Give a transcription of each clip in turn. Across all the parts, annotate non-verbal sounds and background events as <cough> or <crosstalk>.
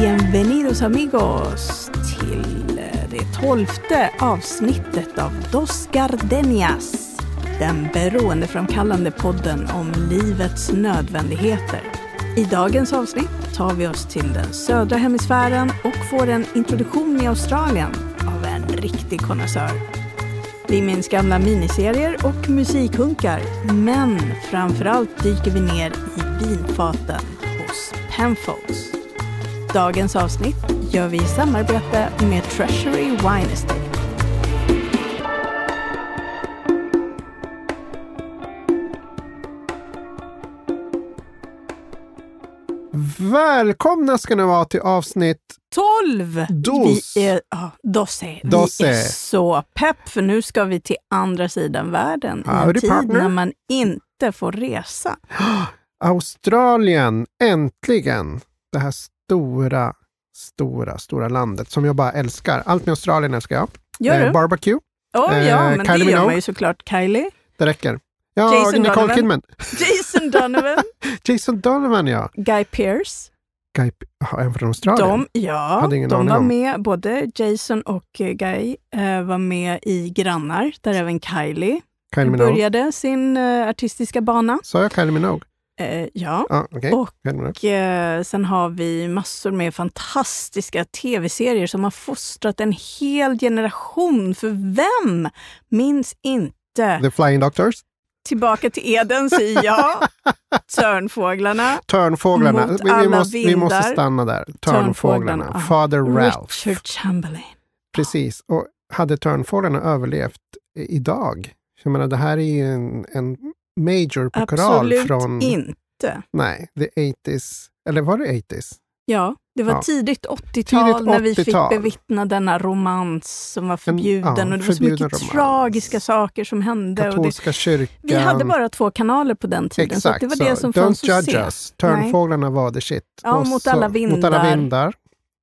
Bienvenidos amigos till det tolfte avsnittet av Dos Gardenias. Den beroendeframkallande podden om livets nödvändigheter. I dagens avsnitt tar vi oss till den södra hemisfären och får en introduktion i Australien av en riktig konnässör. Vi minns gamla miniserier och musikhunkar, men framförallt dyker vi ner i vinfaten hos Penfolds. Dagens avsnitt gör vi i samarbete med Treasury Wine Estate. Välkomna ska ni vara till avsnitt 12! Dos. Vi är, ja, doce. Doce. Vi är så pepp, för nu ska vi till andra sidan världen i en tid partner. när man inte får resa. <gasps> Australien, äntligen! Det här stora, stora, stora landet som jag bara älskar. Allt med Australien älskar jag. Gör du? Eh, barbecue, oh, eh, ja, men Kylie det gör man ju såklart. Kylie, det räcker. Ja, Jason Nicole Donovan. Kidman. <laughs> Jason Donovan, <laughs> Jason Donovan, ja. Guy Pearce. Guy, Jaha, en från Australien? De, ja, de var om. med, både Jason och eh, Guy eh, var med i Grannar, där även Kylie Kylie Minogue. började sin eh, artistiska bana. Sa jag Kylie Minogue? Eh, ja. Ja, okej. Och- eh, sen har vi massor med fantastiska tv-serier som har fostrat en hel generation. För vem minns inte The Flying Doctors. Tillbaka till Eden, säger jag. <laughs> Törnfåglarna. Törnfåglarna. Mot Vi, vi, alla måste, vi måste stanna där. Törnfåglarna, Törnfåglarna. Father Ralph. Richard Chamberlain. Precis. Och hade Törnfåglarna överlevt idag? Jag menar, det här är ju en, en major på koral Absolut från... inte. Nej, the 80s. Eller var det 80s? Ja, det var Ja. tidigt 80-tal Tidigt när vi fick 80-tal. bevittna denna romans som var förbjuden. ja, och det var så mycket romans. tragiska saker som hände. Och det, Katolska kyrkan. vi hade bara två kanaler på den tiden, så Exakt, det var det som fanns att se. us. Törnfåglarna var the shit. Ja, Och mot så- alla Mot alla vindar. vindar.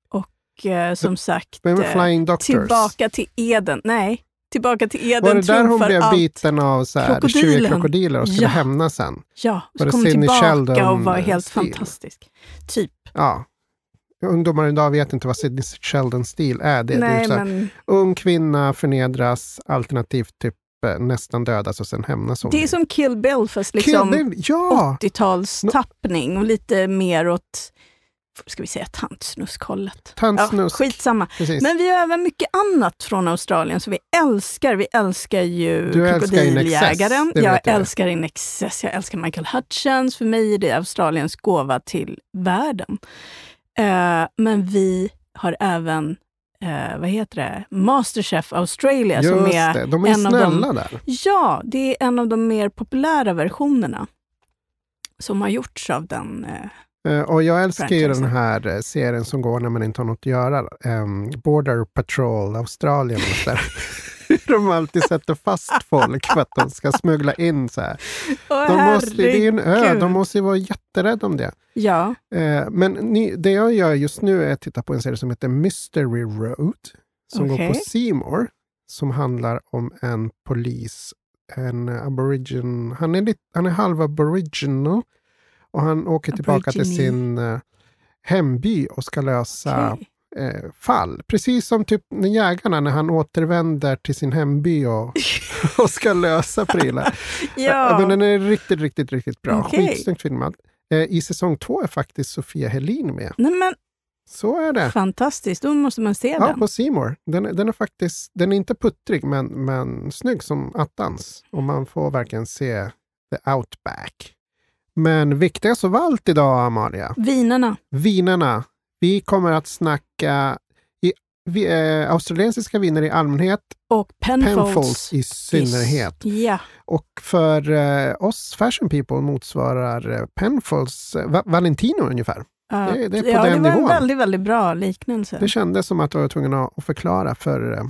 Och eh, som sagt, eh, Flying Doctors? tillbaka till Eden. Nej, tillbaka till Eden var det där hon blev allt. biten av så här, Krokodilen. 20 krokodiler och skulle Ja. hämnas sen? Ja, Var så det kom tillbaka Sheldon, och var helt stil? fantastisk. Typ. Ja. Ungdomar idag vet inte vad Sidney Sheldon-stil är. Det, det är Nej, ju så här, men ung kvinna förnedras, alternativt typ eh, nästan dödas och sen hämnas hon. det är som Kill Bill, fast liksom Bill, ja! 80-talstappning och lite mer åt, ska vi säga tantsnuskhållet. Tantsnusk. Ja, skitsamma. Precis. Men vi har även mycket annat från Australien som vi älskar. Vi älskar ju Du Krokodiljägaren. Jag älskar In Excess. Jag älskar Michael Hutchins. För mig är det Australiens gåva till världen. Eh, men vi har även, eh, vad heter det, Masterchef Australia som Just är det, de är en av snälla de där. Ja, det är en av de mer populära versionerna som har gjorts av den. Eh, Och jag älskar ju den här eh, serien som går när man inte har något att göra. Ehm, Border Patrol Australien. Och så där. de alltid sätter fast folk för att de ska smuggla in så här. åh, De måste, det är en ö, de måste ju vara jätterädda om det. Ja, Eh, men ni, det jag gör just nu är att titta på en serie som heter Mystery Road. Som går på. Seymour. Som handlar om en polis, en aborigin. Han är, lite, han är halv aboriginal. Och han åker tillbaka till sin eh, hemby och ska lösa okej. eh, fall. Precis som typ jägarna när han återvänder till sin hemby och, <laughs> och ska lösa prylar. <laughs> Ja, Men den är riktigt, riktigt, riktigt bra. Okej. Skitsnyggt filmad. Eh, I säsong två är faktiskt Sofia Helin med. Nej, men Så är det. fantastiskt. Då måste man se Ja, den. på Seymour. Den, är- den är faktiskt, den är inte puttrig men, men snygg som attans. Och man får verkligen se the outback. Men viktigast av allt idag, Amalia, Vinerna. vinerna. Vi kommer att snacka i, vi, eh, australiensiska viner i allmänhet, Och Penfolds. Penfolds i synnerhet. Ja, Och för eh, oss fashion people motsvarar eh, Penfolds eh, Va- Valentino ungefär. ja. Det- det är på ja, den det var en nivån. väldigt, väldigt bra liknelse. Det kändes som att jag var tvungen att förklara för, eh,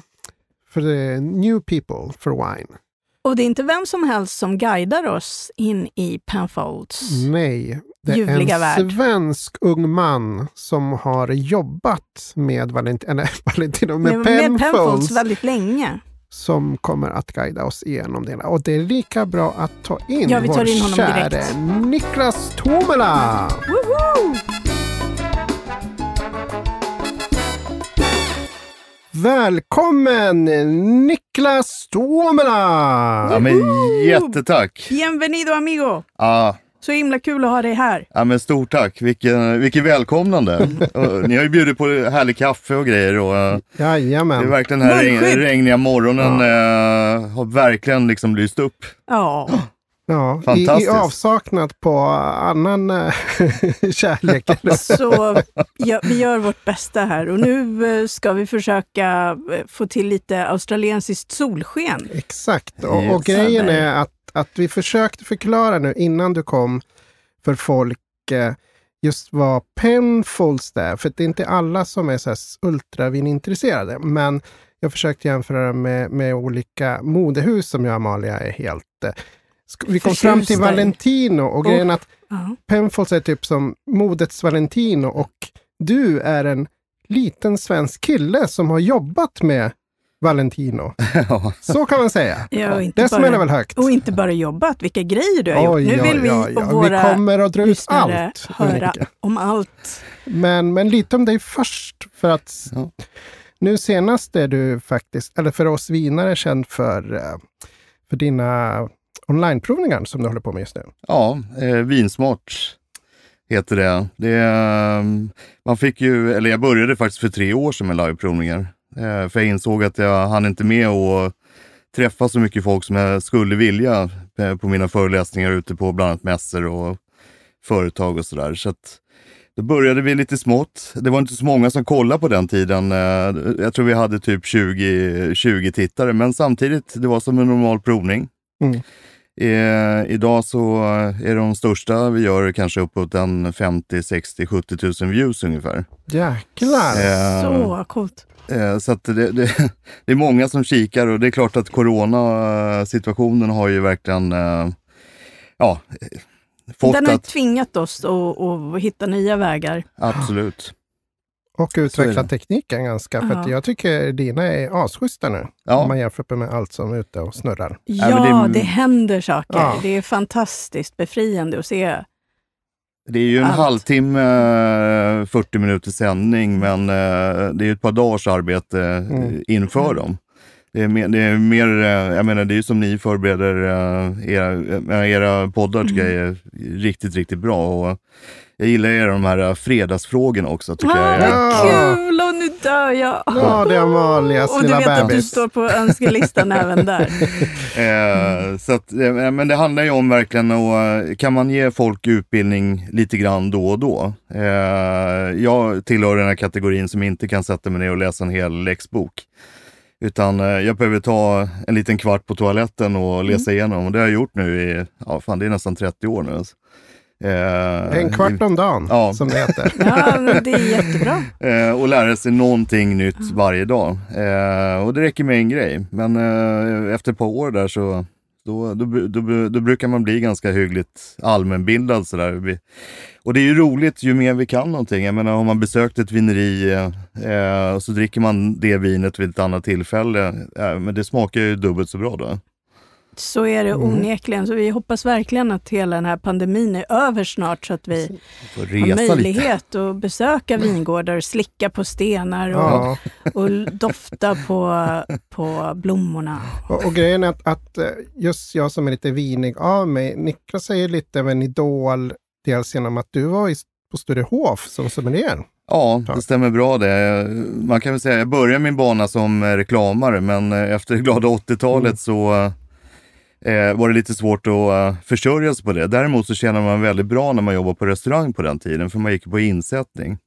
för new people for wine. Och det är inte vem som helst som guidar oss in i Penfolds. Nej, det är en värld. svensk ung man som har jobbat med, Valent eller, <laughs> Valentino, med, med, med Penfolds Penfolds väldigt länge. som kommer att guida oss igenom det. hela. Och det är lika bra att ta in Ja, vi tar vår in honom käre direkt. Niklas Tomela! Woho! Välkommen Niklas Tuomela! Ja, men jättetack! Bienvenido amigo! Ja, Så himla kul att ha dig här. ja men stort tack! Vilken, vilket välkomnande! <laughs> Och Ni har ju bjudit på härlig kaffe och grejer och eh, det är Jajamän. verkligen den här regn, regniga morgonen eh, har verkligen liksom lyst upp. Ja, <gasps> Ja, i, I avsaknad på annan eh, <laughs> kärlek. så ja, vi gör vårt bästa här och nu eh, ska vi försöka eh, få till lite australiensiskt solsken. Exakt. Och, och grejen är att, att vi försökte förklara nu innan du kom för folk just vad penfolds är. För det är inte alla som är så här ultravinintresserade. Men jag försökte jämföra med, med olika modehus som jag och Amalia är helt... Vi kom fram till. Valentino och Oh. grejen är att Ja. Penfolds är typ som modets Valentino och du är en liten svensk kille som har jobbat med Valentino. <laughs> Ja. Så kan man säga. Ja, och inte Det smäller väl högt. och inte bara jobbat, vilka grejer du har gjort. Nu vill vi och Vi våra kommer att dra ut allt. höra Ulrika. om allt. Men, men lite om dig först. För att Ja. nu senast är du faktiskt, eller för oss vinare, känd för, eh, för dina onlineprovningar som du håller på med just nu. Ja, eh, Vinsmart heter det. det är, eh, man fick ju, eller jag började faktiskt för tre år sedan med liveprovningar. Eh, för jag insåg att jag hann inte med att träffa så mycket folk som jag skulle vilja eh, på mina föreläsningar ute på bland annat mässor och företag och sådär. Så att då började vi lite smått. Det var inte så många som kollade på den tiden. Eh, Jag tror vi hade typ 20, 20 tittare, men samtidigt, det var som en normal provning. Mm. Eh, idag så är de största vi gör kanske uppåt en 50, 60, 70 000 views ungefär. Jäklar! Eh, Så coolt. Eh, så att det, det, <laughs> det är många som kikar och det är klart att coronasituationen har ju verkligen eh, ja, eh, fått Den har att, tvingat oss att, att hitta nya vägar. absolut. Och utveckla tekniken ganska. För att Ja. jag tycker dina är asschyssta nu. Om Ja, man jämför med allt som är ute och snurrar. Ja, men det det, händer saker. Ja. Det är fantastiskt befriande att se. det är ju en Allt. halvtimme, eh, 40 minuters sändning, men eh, det är ju ett par dagars arbete eh, Mm. inför Mm. dem. Det är mer, det är mer eh, jag menar det är ju som ni förbereder eh, era, eh, era poddar tycker jag är riktigt, riktigt bra. Och jag gillar er de här eh, fredagsfrågorna också. Tycker Ah, jag är, vad Ja. kul! Och nu dör jag! Ja, det är Amalias och du vet att du bebis. står på önskelistan <laughs> även där. Eh, så att, eh, men det handlar ju om verkligen att, eh, kan man ge folk utbildning lite grann då och då? Eh, jag tillhör den här kategorin som inte kan sätta mig ner och läsa en hel läxbok. Utan eh, jag behöver ta en liten kvart på toaletten och läsa igenom. Och det har jag gjort nu i, ja fan det är nästan 30 år nu. Alltså. Eh, En kvart om dagen, Ja. som det heter. <laughs> Ja, men det är jättebra. Eh, och lära sig någonting nytt varje dag. Eh, och det räcker med en grej. Men eh, efter ett par år där så då, då, då, då, då brukar man bli ganska hyggligt allmänbildad. Sådär. Och det är ju roligt ju mer vi kan någonting. Jag menar har man besökt ett vineri eh, och så dricker man det vinet vid ett annat tillfälle. Eh, men det smakar ju dubbelt så bra då. Så är det Mm. onekligen. Så vi hoppas verkligen att hela den här pandemin är över snart så att vi Får har resa lite. möjlighet att besöka vingårdar och slicka på stenar och, Ja. och dofta på, på blommorna. Och, och grejen är att, att eh, just jag som är lite vinig av mig, Niklas är ju lite av en idol, dels genom att du var i, på Sturehof som sommelier. Ja, det stämmer bra det. Man kan väl säga, jag började min bana som eh, reklamare, men eh, efter det glada 80-talet Mm. så eh, var det lite svårt att eh, försörja sig på det. Däremot så tjänar man väldigt bra när man jobbar på restaurang på den tiden, för man gick på insättning.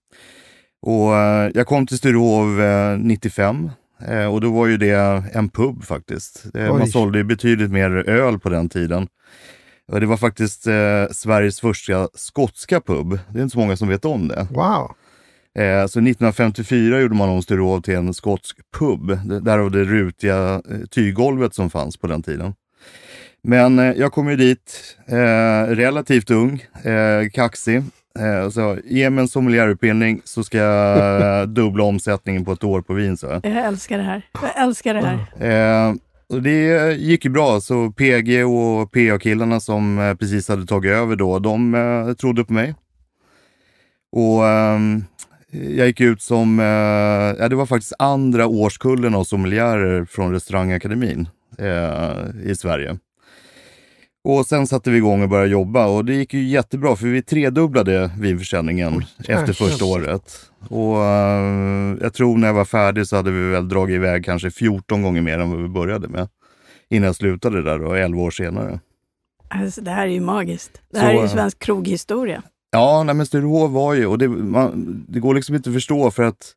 Och eh, jag kom till Sturehof eh, 95 eh, och då var ju det en pub faktiskt. Eh, man Oj. sålde ju betydligt mer öl på den tiden. Och det var faktiskt Sveriges första skotska pub. Det är inte så många som vet om det. Wow! Så 1954 gjorde man om Sturehof till en skotsk pub. Därav det rutiga tyggolvet som fanns på den tiden. Men eh, jag kom ju dit eh, relativt ung, eh, kaxig. Eh, sa, ge mig en sommelierutbildning så ska jag eh, <laughs> dubbla omsättningen på ett år på vin. Så. Jag älskar det här. Jag älskar det här. Eh, och det gick ju bra, så PG och PA-killarna som eh, precis hade tagit över då, de eh, trodde på mig. Och ehm, jag gick ut som, eh, ja, det var faktiskt andra årskullen av sommelierer från restaurangakademin eh, i Sverige. Och sen satte vi igång och började jobba och det gick ju jättebra för vi tredubblade vinförsäljningen efter första året. Och eh, jag tror när jag var färdig så hade vi väl dragit iväg kanske 14 gånger mer än vad vi började med. Innan jag slutade där då, 11 år senare. Alltså, det här är ju magiskt. Det här Så, är ju eh, svensk kroghistoria. Ja, nej, men Sturehof var ju, och det, man, det går liksom inte att förstå för att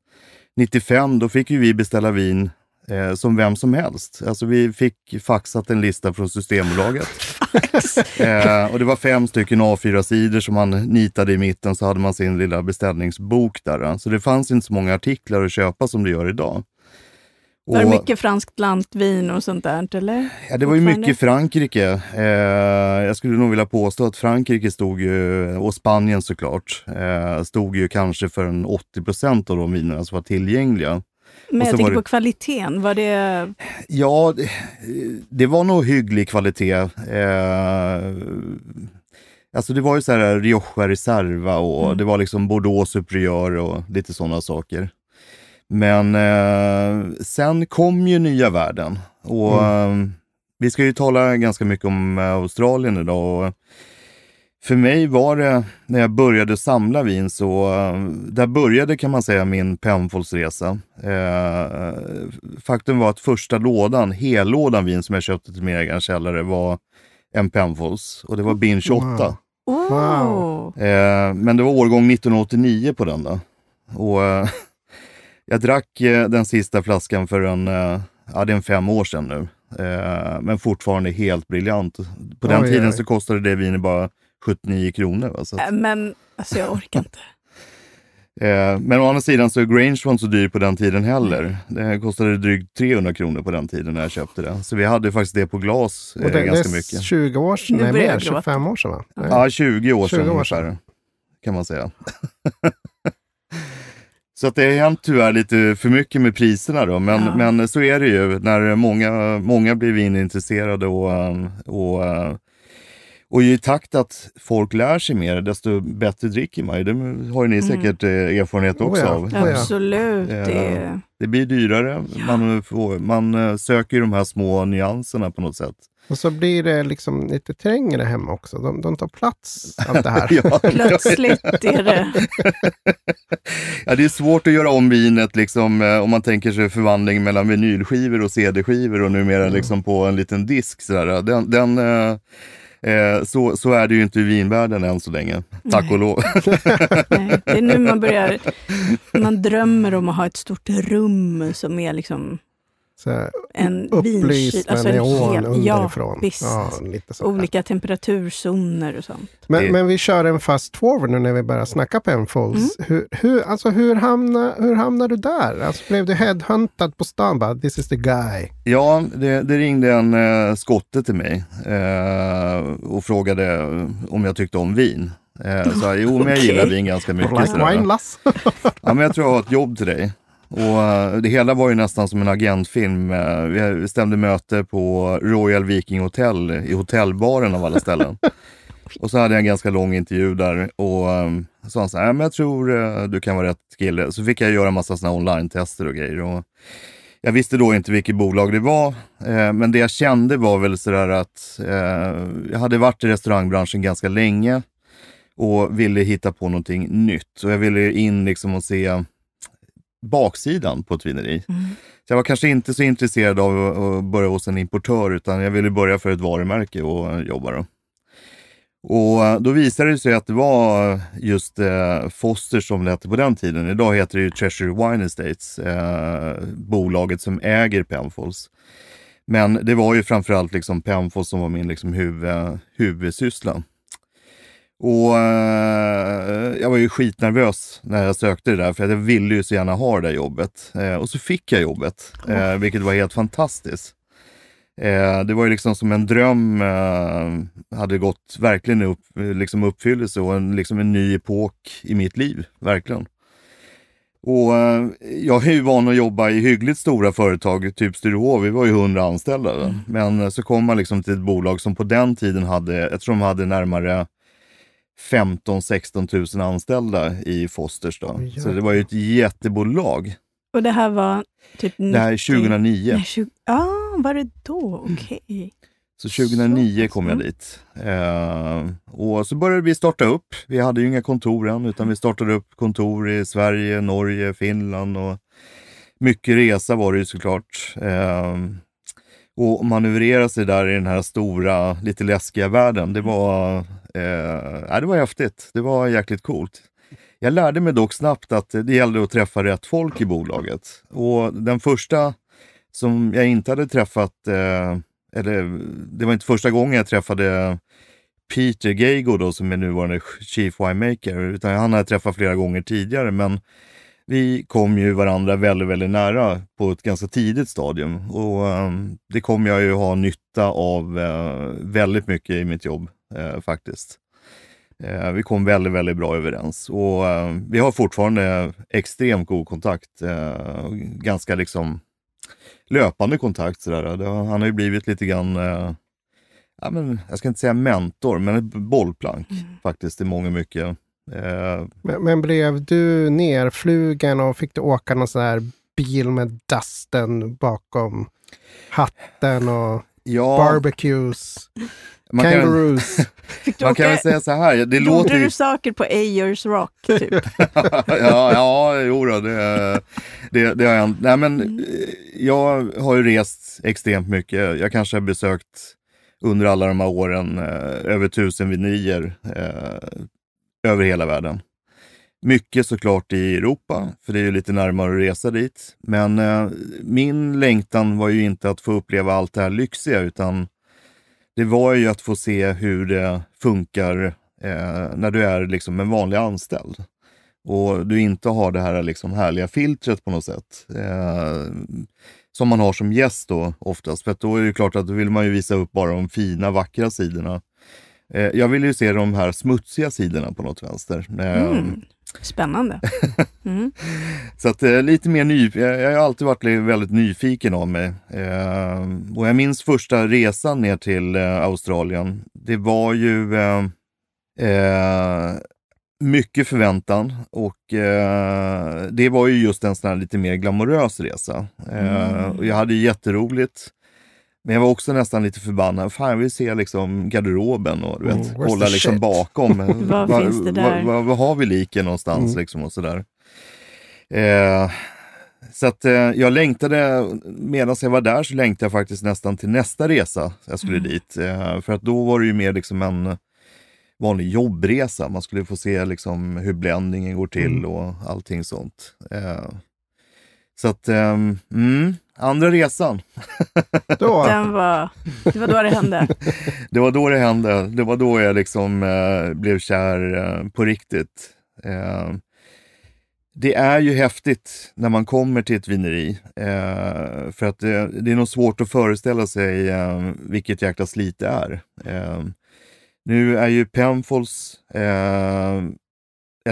95 då fick ju vi beställa vin eh, som vem som helst. Alltså vi fick faxat en lista från Systembolaget. eh, och det var fem stycken A4-sidor som man nitade i mitten så hade man sin lilla beställningsbok där. Så det fanns inte så många artiklar att köpa som det gör idag. Var det mycket franskt lantvin och sånt där, eller? Ja, det var ju mycket Frankrike. Eh, jag skulle nog vilja påstå att Frankrike stod ju, och Spanien såklart, eh, stod ju kanske för en 80 procent av de vinerna som var tillgängliga. Men jag tänker det- på kvaliteten. Var det... Ja, det, det var nog hygglig kvalitet. Eh, alltså det var ju så här Rioja Reserva och Mm. det var liksom Bordeaux Superior och lite sådana saker. Men eh, sen kom ju nya världen och eh, vi ska ju tala ganska mycket om eh, Australien idag. Och för mig var det, när jag började samla vin, så där började kan man säga min Penfolds-resa. Eh, faktum var att första lådan, hellådan vin som jag köpte till min egen källare var en Penfolds och det var Bin 28. Wow. Wow. Eh, men det var årgång 1989 på den då. Och eh, <laughs> jag drack eh, den sista flaskan för en, eh, ja det är en fem år sedan nu. Eh, men fortfarande helt briljant. På den Oj, tiden oj. så kostade det vinet bara 79 kronor. Va? Så att, Äh, Men alltså jag orkar inte. <laughs> eh, men å andra sidan så Grange var inte så dyr på den tiden heller. Det kostade drygt 300 kronor på den tiden när jag köpte det. Så vi hade faktiskt det på glas eh, Och det, det ganska är mycket. 20 år sedan, nej mer, jag gråta. 25 år sedan va? Nej. Ja, 20 år sedan 20 år ungefär, kan man säga. <laughs> så att det har hänt tyvärr lite för mycket med priserna då, men, Ja. men så är det ju när många, många blir vinintresserade och, och, och i takt att folk lär sig mer, desto bättre dricker man ju. Det har ju ni säkert eh, erfarenhet Oh också ja. av. Oh ja. Absolut. Ja. Det... Det blir dyrare, man, får, man eh, söker ju de här små nyanserna på något sätt. Och så blir det liksom lite trängre hemma också. De, de tar plats av det här. <laughs> Ja. Plötsligt är det... <laughs> Ja, det är svårt att göra om vinet liksom, eh, om man tänker sig förvandling mellan vinylskivor och CD-skivor och numera liksom på en liten disk. Sådär. Den, den, eh, så, så är det ju inte i vinvärlden än så länge, tack Nej. och lov. <laughs> Nej, det är nu man börjar... Man drömmer om att ha ett stort rum som är liksom Så här, en upplyst vinkyl. med Alltså neon hel- underifrån. Ja. Ja. Olika temperaturzoner och sånt. Men, Det- men vi kör en fast forward nu när vi börjar snacka Penfolds. Mm. Hur, hur, alltså, hur, hamnar, hur hamnar du där? Alltså, blev du headhuntad på stan? Bara, This is the guy. Ja, det, det ringde en eh, skotte till mig eh, och frågade om jag tyckte om vin. Eh, så jag, jo, men jag <laughs> gillar vin ganska mycket. Like wine lass. Ja, men jag tror jag har ett jobb till dig. Och eh, det hela var ju nästan som en agentfilm. Eh, Vi stämde möte på Royal Viking Hotel i hotellbaren av alla ställen. <laughs> och så hade jag en ganska lång intervju där och um, sa han så här, "Ja, men jag tror eh, du kan vara rätt kille. Så fick jag göra massa sådana online-tester och grejer. Och jag visste då inte vilket bolag det var, eh, men det jag kände var väl sådär att eh, jag hade varit i restaurangbranschen ganska länge och ville hitta på någonting nytt. Och jag ville in liksom och se baksidan på ett vineri. Mm. Så jag var kanske inte så intresserad av att- börja hos en importör, utan jag ville börja för ett varumärke och jobba. Då. Och eh, då visade det sig att det var just eh, Foster som det hette på den tiden. Idag heter det ju Treasury Wine Estates, eh, bolaget som äger Penfolds. Men det var ju framförallt liksom Penfolds som var min liksom huvud, huvudsyssla. Och eh, jag var ju skitnervös när jag sökte det där, för jag ville ju så gärna ha det där jobbet. Eh, och så fick jag jobbet, eh, vilket var helt fantastiskt. Eh, det var ju liksom som en dröm, eh, hade gått verkligen upp, liksom uppfyllelse och en, liksom en ny epok i mitt liv, verkligen. Och eh, jag är ju van att jobba i hyggligt stora företag, typ Sturehof, vi var ju 100 anställda. Mm. Men så kom man liksom till ett bolag som på den tiden hade, jag tror de hade närmare 15-16 000 anställda i Fosters. Då. Oj, Så det var ju ett jättebolag. Och det här var typ Det här är 2009. Nej, 20, ja, var det då? Okej. Så 2009 Så, kom jag mm. dit. Eh, och så började vi starta upp. Vi hade ju inga kontor än, utan vi startade upp kontor i Sverige, Norge, Finland och mycket resa var det ju såklart. Eh, och manövrera sig där i den här stora, lite läskiga världen, det var, eh, det var häftigt. Det var jäkligt coolt. Jag lärde mig dock snabbt att det gällde att träffa rätt folk i bolaget. Och den första som jag inte hade träffat, eh, eller det var inte första gången jag träffade Peter Geigo då, som är nuvarande Chief Winemaker, utan han hade jag träffat flera gånger tidigare. Men vi kom ju varandra väldigt, väldigt nära på ett ganska tidigt stadium och eh, det kommer jag ju ha nytta av eh, väldigt mycket i mitt jobb eh, faktiskt. Eh, vi kom väldigt, väldigt bra överens och eh, vi har fortfarande extremt god kontakt. Ganska liksom löpande kontakt. Sådär. Han har ju blivit lite grann, ja, men, jag ska inte säga mentor, men ett bollplank faktiskt i många mycket. Eh, Men, men blev du nerflugen och fick du åka någon sån här bil med dusten bakom hatten och ja, barbecues, man kan, kangaroos? Du <laughs> man kan väl säga så här, det gjorde låter ju... du saker på Ayers Rock? Typ? <laughs> ja, ja, jo då, det, det, det har jag. Nej, men eh, jag har ju rest extremt mycket. Jag kanske har besökt under alla de här åren eh, över tusen vinerier eh, över hela världen. Mycket såklart i Europa, för det är ju lite närmare att resa dit. Men eh, min längtan var ju inte att få uppleva allt det här lyxiga, utan det var ju att få se hur det funkar eh, när du är liksom en vanlig anställd och du inte har det här liksom härliga filtret på något sätt. Eh, som man har som gäst då oftast. För då är det klart att då vill man ju visa upp bara de fina, vackra sidorna. Eh, jag vill ju se de här smutsiga sidorna på något vänster. Eh, Mm. Spännande. <laughs> Mm. Så att eh, lite mer ny, jag, jag har alltid varit väldigt nyfiken av mig. Eh, och jag minns första resan ner till eh, Australien. Det var ju eh, eh, mycket förväntan och eh, det var ju just en sån här lite mer glamorös resa. Eh, Mm. och jag hade jätteroligt. Men jag var också nästan lite förbannad. Fan, jag vill se liksom garderoben och du vet, Mm, kolla liksom shit? bakom. <laughs> Vad Va- finns det där? va- Var har vi liken någonstans Mm. liksom och sådär. Eh, så att eh, jag längtade, medan jag var där så längtade jag faktiskt nästan till nästa resa jag skulle Mm. dit. Eh, för att då var det ju mer liksom en vanlig jobbresa. Man skulle få se liksom hur bländningen går till Mm. och allting sånt. Eh, så att, ehm, mm, andra resan. Då, Den var, det var då det hände. <laughs> Det var då det hände. Det var då jag liksom eh, blev kär eh, på riktigt. Eh, det är ju häftigt när man kommer till ett vineri. Eh, för att det, det är nog svårt att föreställa sig eh, vilket jäkla slit det är. Eh, nu är ju Penfolds eh,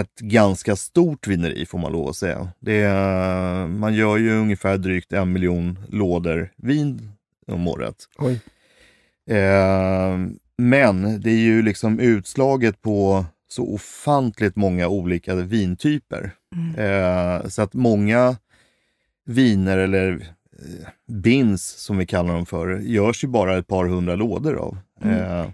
ett ganska stort vineri får man lov att säga. Det är, man gör ju ungefär drygt en miljon lådor vin om året. Eh, men det är ju liksom utslaget på så ofantligt många olika vintyper. Mm. Eh, så att många viner eller eh, bins som vi kallar dem för, görs ju bara ett par hundra lådor av. Mm. Eh,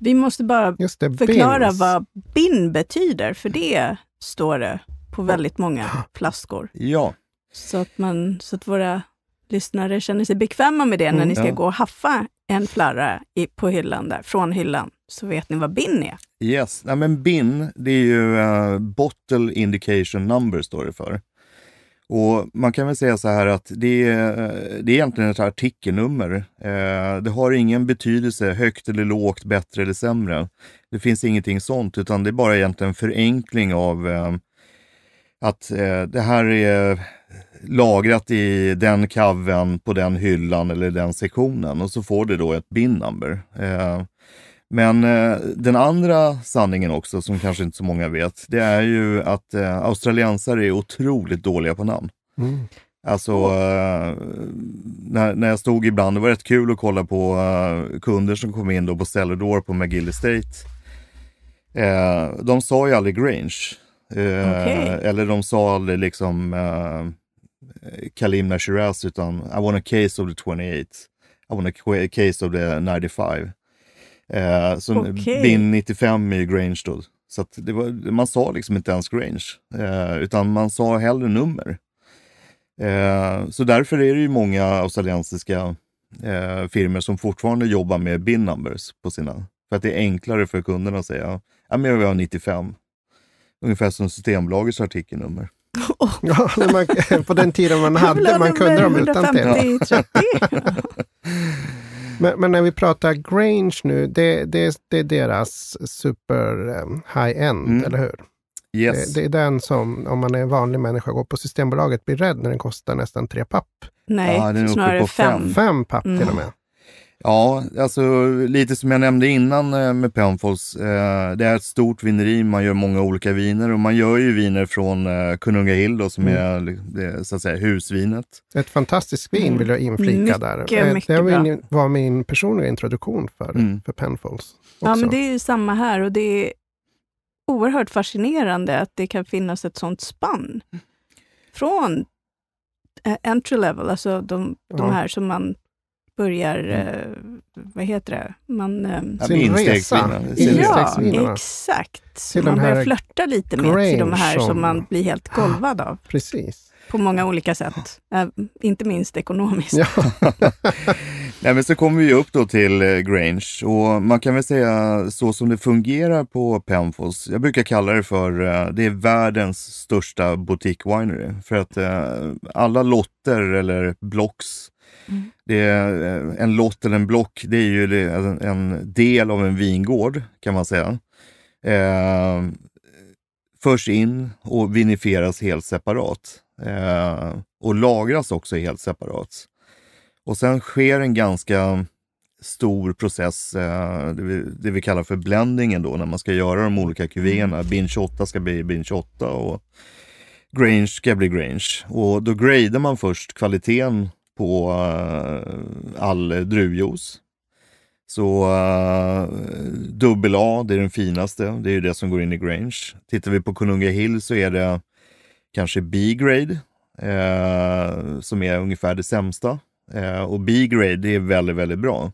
Vi måste bara det. förklara bins. vad bin betyder, för det står det på väldigt många <gasps> flaskor. ja, Så att, man, så att våra lyssnare känner sig bekväma med det när Mm, ni ska ja. gå och haffa en flarra i, på hyllan där, från hyllan, så vet ni vad bin är. yes. Nej, men BIN, det är ju eh, Bottle Indication Number står det för. Och man kan väl säga så här att det är, det är egentligen ett artikelnummer. Eh, det har ingen betydelse högt eller lågt, bättre eller sämre. Det finns ingenting sånt, utan det är bara egentligen förenkling av eh, att eh, det här är lagrat i den kaven på den hyllan eller den sektionen och så får det då ett bin number. Eh, Eh, men eh, den andra sanningen också, som kanske inte så många vet, det är ju att eh, australiensare är otroligt dåliga på namn. Mm. Alltså, eh, när, när jag stod ibland, det var rätt kul att kolla på eh, kunder som kom in då på Cellador på McGill Estate. Eh, de sa ju aldrig Grange. Eh, Okej. Eller de sa aldrig liksom eh, Kalimna Shiraz utan I want a case of the 28. I want a case of the 95. Eh, så Okej. bin 95 är ju Grange då. Så att det var, man sa liksom inte ens Grange, eh, utan man sa hellre nummer. Eh, så därför är det ju många australiensiska eh, firmor som fortfarande jobbar med bin numbers på sina. För att det är enklare för kunderna att säga, ja men jag vill ha 95. Ungefär som Systembolagets artikelnummer. <laughs> Ja, när man, på den tiden man hade, man kunde dem utan till. <laughs> <laughs> 150, 30. Men, men när vi pratar Grange nu, det, det, det är deras super um, high-end, Mm. eller hur? Yes. Det, det är den som, om man är en vanlig människa, går på Systembolaget, blir rädd när den kostar nästan tre papp. Nej, Ja, snarare på fem. fem. Fem papp Mm. till och med. Ja, alltså lite som jag nämnde innan eh, med Penfolds. Eh, det är ett stort vineri, man gör många olika viner och man gör ju viner från eh, Kunungahill då, som Mm. är li- det, så att säga husvinet. Ett fantastiskt vin vill jag inflika Mycket, där. mycket det var min, var min personliga introduktion för, Mm. för Penfolds. Ja, också. men det är ju samma här och det är oerhört fascinerande att det kan finnas ett sånt spann. Från entry level, alltså de, Ja. de här som man börjar, eh, vad heter det, man... Eh, Ja, Sin resa. Sin- ja, exakt. Så Till man börjar flörta lite med till de här som man blir helt golvad av Precis. på många olika sätt. Eh, inte minst ekonomiskt. Ja. <laughs> <laughs> Nej, men så kommer vi upp då till Grange och man kan väl säga så som det fungerar på Penfolds. Jag brukar kalla det för, det är världens största boutique winery. För att alla lotter eller blocks, Mm. det är, eh, en lott eller en block, det är ju det- en, del av en vingård kan man säga. Eh, förs in och vinifieras helt separat. Eh, och lagras också helt separat. Och sen sker en ganska stor process, eh, det, vi, det vi kallar för blendingen då, när man ska göra de olika kuvéerna. Bin 28 ska bli bin 28 och Grange ska bli Grange. Och då gradar man först kvaliteten på eh, all druvjuice. Så uh, dubbel A, det är den finaste, det är ju det som går in i Grange. Tittar vi på Konunga Hill så är det kanske B-grade, eh, som är ungefär det sämsta. Eh, och B-grade, det är väldigt, väldigt bra.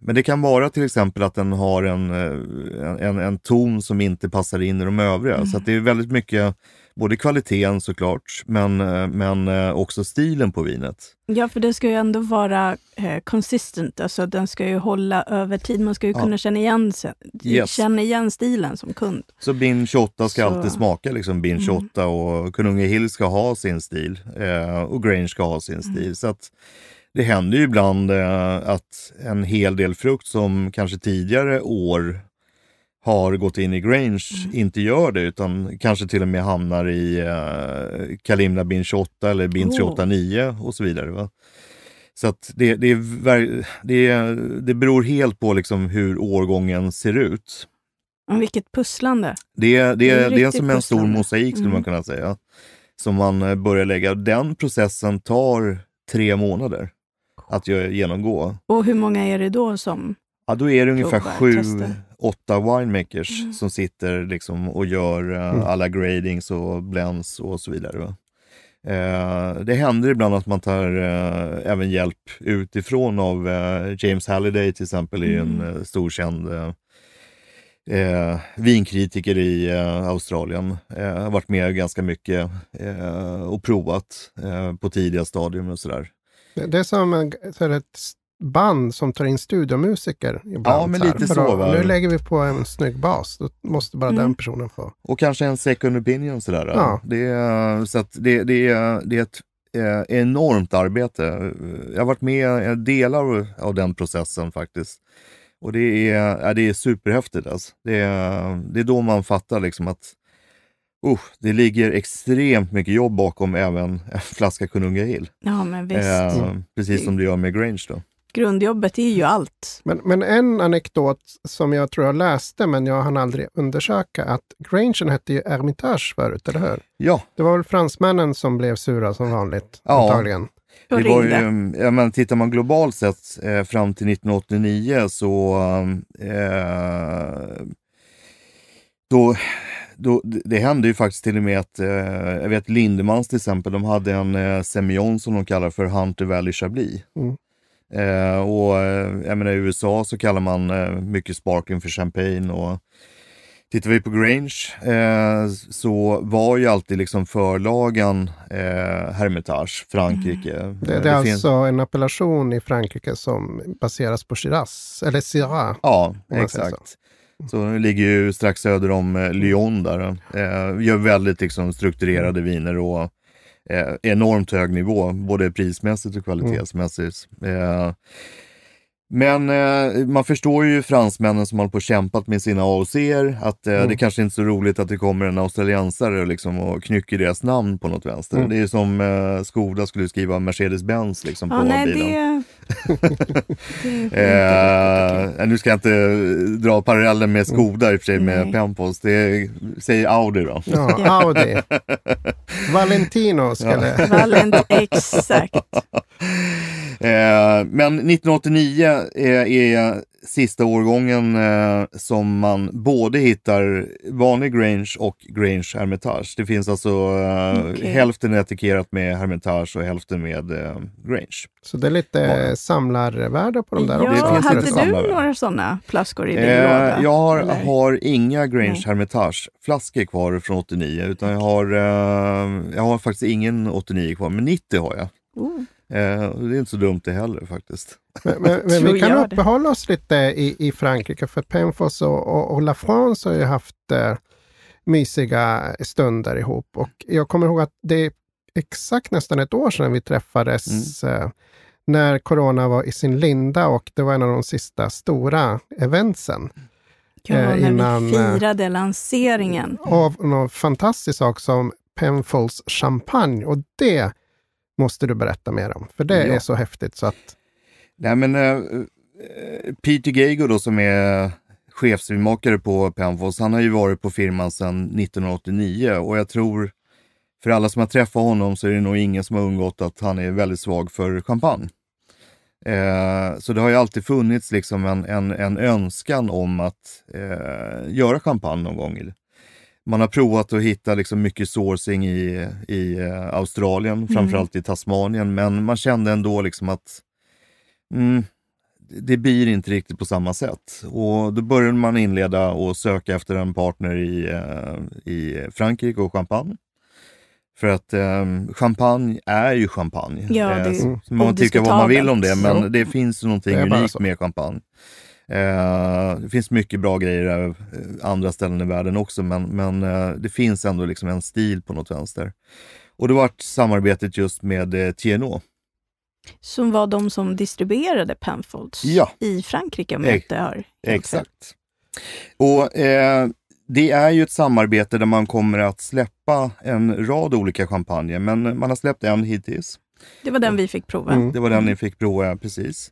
Men det kan vara till exempel att den har en, en, en ton som inte passar in i de övriga. Så att det är väldigt mycket, både kvaliteten såklart, men, eh, men eh, också stilen på vinet. Ja, för det ska ju ändå vara eh, consistent, alltså den ska ju hålla över tid. Man ska ju Ja. kunna känna igen, Yes. känna igen stilen som kund. Så bin 28 ska Så- alltid smaka liksom bin Mm. 28 och Konunga Hill ska ha sin stil eh, och Grange ska ha sin Mm. stil. Så att det händer ju ibland eh, att en hel del frukt som kanske tidigare år har gått in i Grange Mm. inte gör det utan kanske till och med hamnar i eh, Kalimna bin 28 eller bin Oh. 389 och så vidare. Va? Så att det, det, är, det, det beror helt på liksom hur årgången ser ut. Och vilket pusslande. Det, är- det, Det är det är som en stor mosaik skulle Mm. man kunna säga. Som man eh, börjar lägga. Den processen tar tre månader att genomgå. Och hur många är det då som... Ja, då är det ungefär Provar, sju, testar. Åtta winemakers Mm. som sitter liksom och gör eh, Mm. alla gradings och blends och så vidare. Va? Eh, det händer ibland att man tar eh, även hjälp utifrån av eh, James Halliday till exempel, är ju en Mm. eh, stor känd eh, eh, vinkritiker i Australien. Har varit med ganska mycket och provat på tidiga stadium och sådär. Det det är som så ett band som tar in studiomusiker ibland. Ja, men lite så, va? Nu lägger vi på en snygg bas. Då måste bara Mm. den personen få. Och kanske en second opinion sådär. Ja. Det, är, så att det, det, är, det är ett eh, enormt arbete. Jag har varit med i delar av den processen faktiskt. Och det är, ja, det är superhäftigt. Alltså. Det, är, det är då man fattar liksom att uh, det ligger extremt mycket jobb bakom även en flaska Konunga Hill. Ja, men visst. Eh, precis som det gör med Grange då. Grundjobbet är ju allt. Men, men en anekdot som jag tror jag läste, men jag hann aldrig undersöka, att Grangen hette ju Hermitage förut, eller hur? Ja, Det var väl fransmännen som blev sura som vanligt, Ja. antagligen. Det var ju, ringde. ja, men tittar man globalt sett eh, fram till 1989 så eh, då, då, det hände ju faktiskt till och med att, eh, jag vet Lindemans till exempel, de hade en eh, Semillon som de kallar för Hunter Valley Chablis. Mm. Eh, och eh, jag menar, i USA så kallar man eh, mycket sparkling för champagne och Tittar vi på Grange eh, så var ju alltid liksom förlagan eh, Hermitage, Frankrike. Det, det Eh, är alltså finns- en appellation i Frankrike som baseras på Shiraz, eller Syrah. Ja, exakt. Så det ligger ju strax söder om eh, Lyon där. Eh, gör väldigt liksom, strukturerade viner och eh, enormt hög nivå, både prismässigt och kvalitetsmässigt. Eh, men eh, man förstår ju fransmännen som håller på och kämpat med sina AOCer att eh, det kanske inte är så roligt att det kommer en australiensare liksom, och knycker deras namn på något vänster. Det är som eh, Skoda skulle skriva Mercedes-Benz liksom, Ja, på nej, bilen. det... <laughs> det Eh, nu ska jag inte dra parallellen med Skoda i och för sig med Nej. Penpost. Det säger Audi då. Ja, Audi. <laughs> Valentino skulle... <laughs> Valent, exakt. Eh, men 1989 är, är sista årgången eh, som man både hittar vanlig Grange och Grange Hermitage. Det finns alltså eh, Okej. hälften etikerat med Hermitage och hälften med eh, Grange. Så det är lite Bara. samlarvärde på de där Ja, också. finns hade du samlare. några sådana flaskor i din Eh, låda? jag har, har inga Grange Nej. Hermitage-flaskor kvar från 89, utan jag har, eh, jag har faktiskt ingen 89 kvar, men 90 har jag. Oh, Eh, det är inte så dumt det heller faktiskt. Men, men, men <laughs> vi kan uppehålla oss lite i, i Frankrike, för Penfoss och, och, och La France har ju haft eh, mysiga stunder ihop. Och jag kommer ihåg att det är exakt nästan ett år sedan vi träffades Mm. eh, när corona var i sin linda och det var en av de sista stora eventsen. ja, Eh, när innan, vi eh, firade lanseringen. Av någon fantastisk sak som Penfolds champagne och det måste du berätta mer om. För det Ja. är så häftigt så att Nej men eh, Peter Geigo då som är chefsvinmakare på Penfoss, han har ju varit på firman sedan 1989 och jag tror för alla som har träffat honom så är det nog ingen som har undgått att han är väldigt svag för champagne. Eh, så det har ju alltid funnits liksom en, en, en önskan om att eh, göra champagne någon gång. Man har provat att hitta liksom mycket sourcing i, i eh, Australien, framförallt i Tasmanien, men man kände ändå liksom att mm, det blir inte riktigt på samma sätt. Och då började man inleda och söka efter en partner i, eh, i Frankrike och champagne. För att eh, champagne är ju champagne. Ja, det är Eh, man tycker vad man vill om det, men det finns någonting unikt med champagne. Eh, det finns mycket bra grejer eh, andra ställen i världen också, men, men eh, det finns ändå liksom en stil på något vänster. Och det var samarbetet just med eh, TNO. Som var de som distribuerade Penfolds Ja. i Frankrike om jag inte har. Exakt. Och eh, det är ju ett samarbete där man kommer att släppa en rad olika champagner, men man har släppt en hittills. Det var den vi fick prova. Mm. Det var den ni fick prova precis.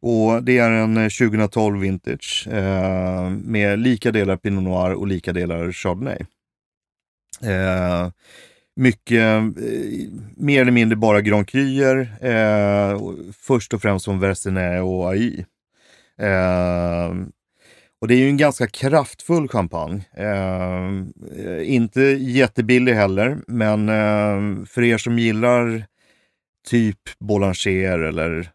Och det är en eh, 2012 vintage eh, med lika delar Pinot Noir och lika delar Chardonnay. Eh, mycket, eh, mer eller mindre bara Grand Cruer, eh, först och främst som Versenay och AI. Eh, och det är ju en ganska kraftfull champagne. Eh, inte jättebillig heller, men eh, för er som gillar typ Boulanger eller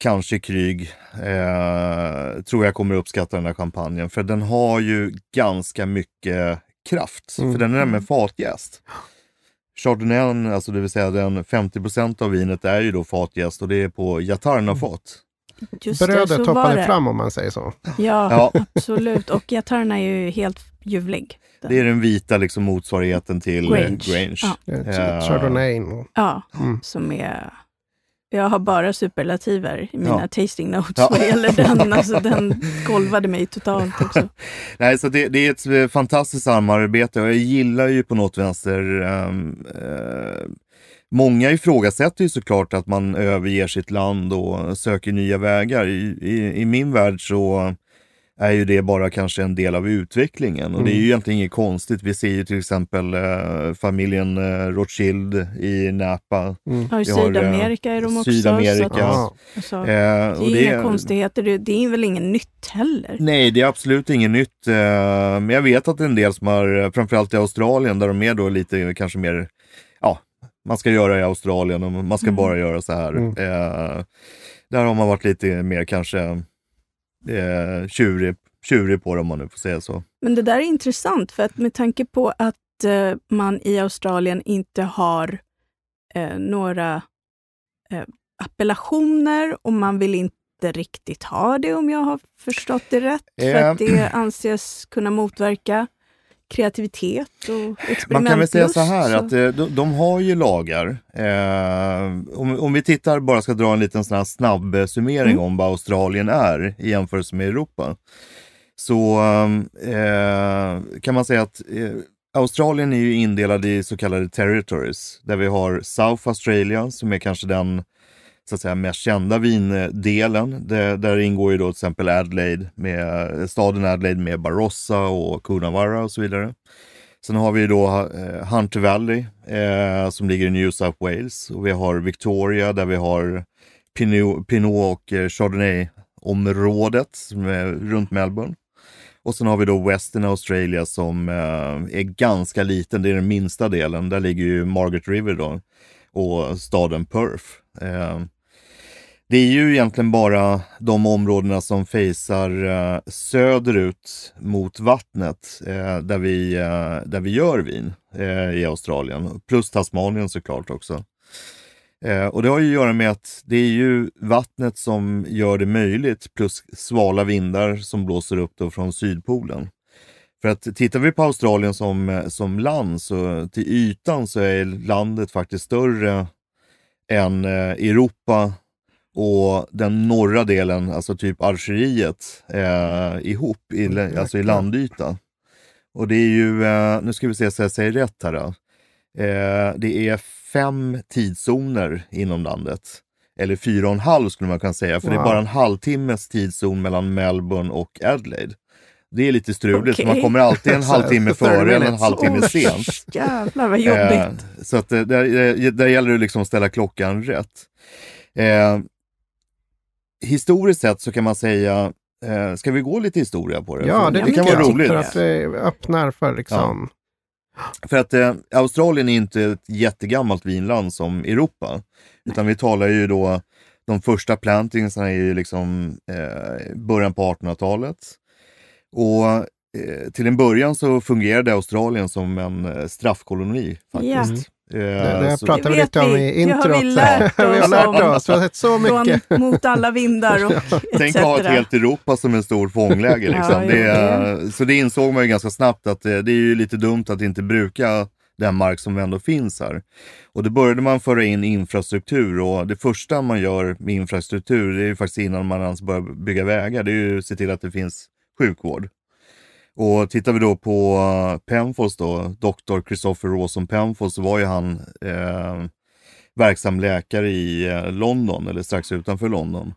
kanske Kryg, eh, tror jag kommer uppskatta den här champagnen. För den har ju ganska mycket kraft, Mm. för den är nämligen fatjäst. Chardonnay, alltså det vill säga den 50% av vinet är ju då fatjäst och det är på Jatarna-fat. Just det, brödet det. fram om man säger så. Ja, <laughs> Ja. absolut. Och Jatarna är ju helt ljuvlig. Den- Det är den vita liksom, motsvarigheten till eh, Grange. Grange. Ja. Eh. Chardonnay. Ja, Mm. som är... Jag har bara superlativer i mina Ja. tasting notes Ja. vad gäller den. <laughs> Alltså, den golvade mig totalt också. Nej, så det, det är ett eh, fantastiskt samarbete och jag gillar ju på något vänster ehm, eh, Många ifrågasätter ju såklart att man överger sitt land och söker nya vägar. I, i, i min värld så är ju det bara kanske en del av utvecklingen. Och det är ju Mm. egentligen inget konstigt. Vi ser ju till exempel eh, familjen eh, Rothschild i Napa. Mm. Ja, I har, eh, Sydamerika är de också. Sydamerika. Så att, Ja. alltså, Eh, det är och inga konstigheter. Det, det är väl inget nytt heller. Nej, det är absolut inget nytt. eh, Men jag vet att det är en del som har, eh, framförallt i Australien, där de är då lite kanske mer, ja, man ska göra i Australien och man ska Mm. bara göra så här. Mm. Eh, Där har man varit lite mer kanske eh, tjurig, tjurig på det om man nu får säga så. Men det där är intressant, för att med tanke på att eh, man i Australien inte har eh, några eh, appellationer och man vill inte riktigt ha det om jag har förstått det rätt, för Eh. att det anses kunna motverka kreativitet och. Man kan väl säga så här att eh, de, de har ju lagar. Eh, om, om vi tittar, bara ska dra en liten sån snabb eh, summering Mm. om vad Australien är i jämförelse med Europa. Så eh, kan man säga att eh, Australien är ju indelad i så kallade territories. Där vi har South Australia som är kanske den så att säga, mest kända vindelen. Det, där ingår ju då till exempel Adelaide med, staden Adelaide med Barossa och Coonawarra och så vidare. Sen har vi då eh, Hunter Valley eh, som ligger i New South Wales och vi har Victoria där vi har Pinot, Pinot och eh, Chardonnay-området runt Melbourne. Och sen har vi då Western Australia som eh, är ganska liten, det är den minsta delen. Där ligger ju Margaret River då och staden Perth. Eh, det är ju egentligen bara de områdena som fejsar eh, söderut mot vattnet eh, där, vi, eh, där vi gör vin eh, i Australien. Plus Tasmanien såklart också. Eh, och det har ju att göra med att det är ju vattnet som gör det möjligt plus svala vindar som blåser upp då från Sydpolen. För att tittar vi på Australien som, eh, som land så till ytan så är landet faktiskt större än Europa och den norra delen, alltså typ Algeriet, eh, ihop i, Mm, alltså i landyta. Och det är ju, eh, nu ska vi se så jag säger rätt här. Då. Eh, det är fem tidszoner inom landet. Eller fyra och en halv skulle man kunna säga, för det är Wow. bara en halvtimmes tidszon mellan Melbourne och Adelaide. Det är lite struligt, för man kommer alltid en <laughs> halvtimme 30 före eller en halvtimme Oj, sent. Jävlar vad jobbigt. Eh, så att eh, där, eh, där gäller det liksom att ställa klockan rätt. Eh, historiskt sett så kan man säga, eh, ska vi gå lite historia på det? Ja, det Ja, det tycker kan vara roligt. För att vi öppnar för liksom... För att eh, Australien är inte ett jättegammalt vinland som Europa. Utan vi talar ju då, de första plantingsarna är ju liksom eh, början på 1800-talet. Och eh, till en början så fungerade Australien som en eh, straffkoloni faktiskt. Eh, Det, det så- pratade vi Det lite om i Det har introt. vi lärt <laughs> vi har oss lärt oss. Vi har sett så mycket. Från mot alla vindar och <laughs> Tänk att ha ett etc. helt Europa som en stor fångläge. Liksom. Ja, det, är- så det insåg man ju ganska snabbt att det, det är ju lite dumt att inte bruka den mark som ändå finns här. Och då började man föra in infrastruktur och det första man gör med infrastruktur, det är ju faktiskt innan man ens börjar bygga vägar, det är ju att se till att det finns sjukvård. Och tittar vi då på eh, Penfolds då, Dr. Christopher Rawson Penfold, så var ju han eh, verksam läkare i eh, London, eller strax utanför London.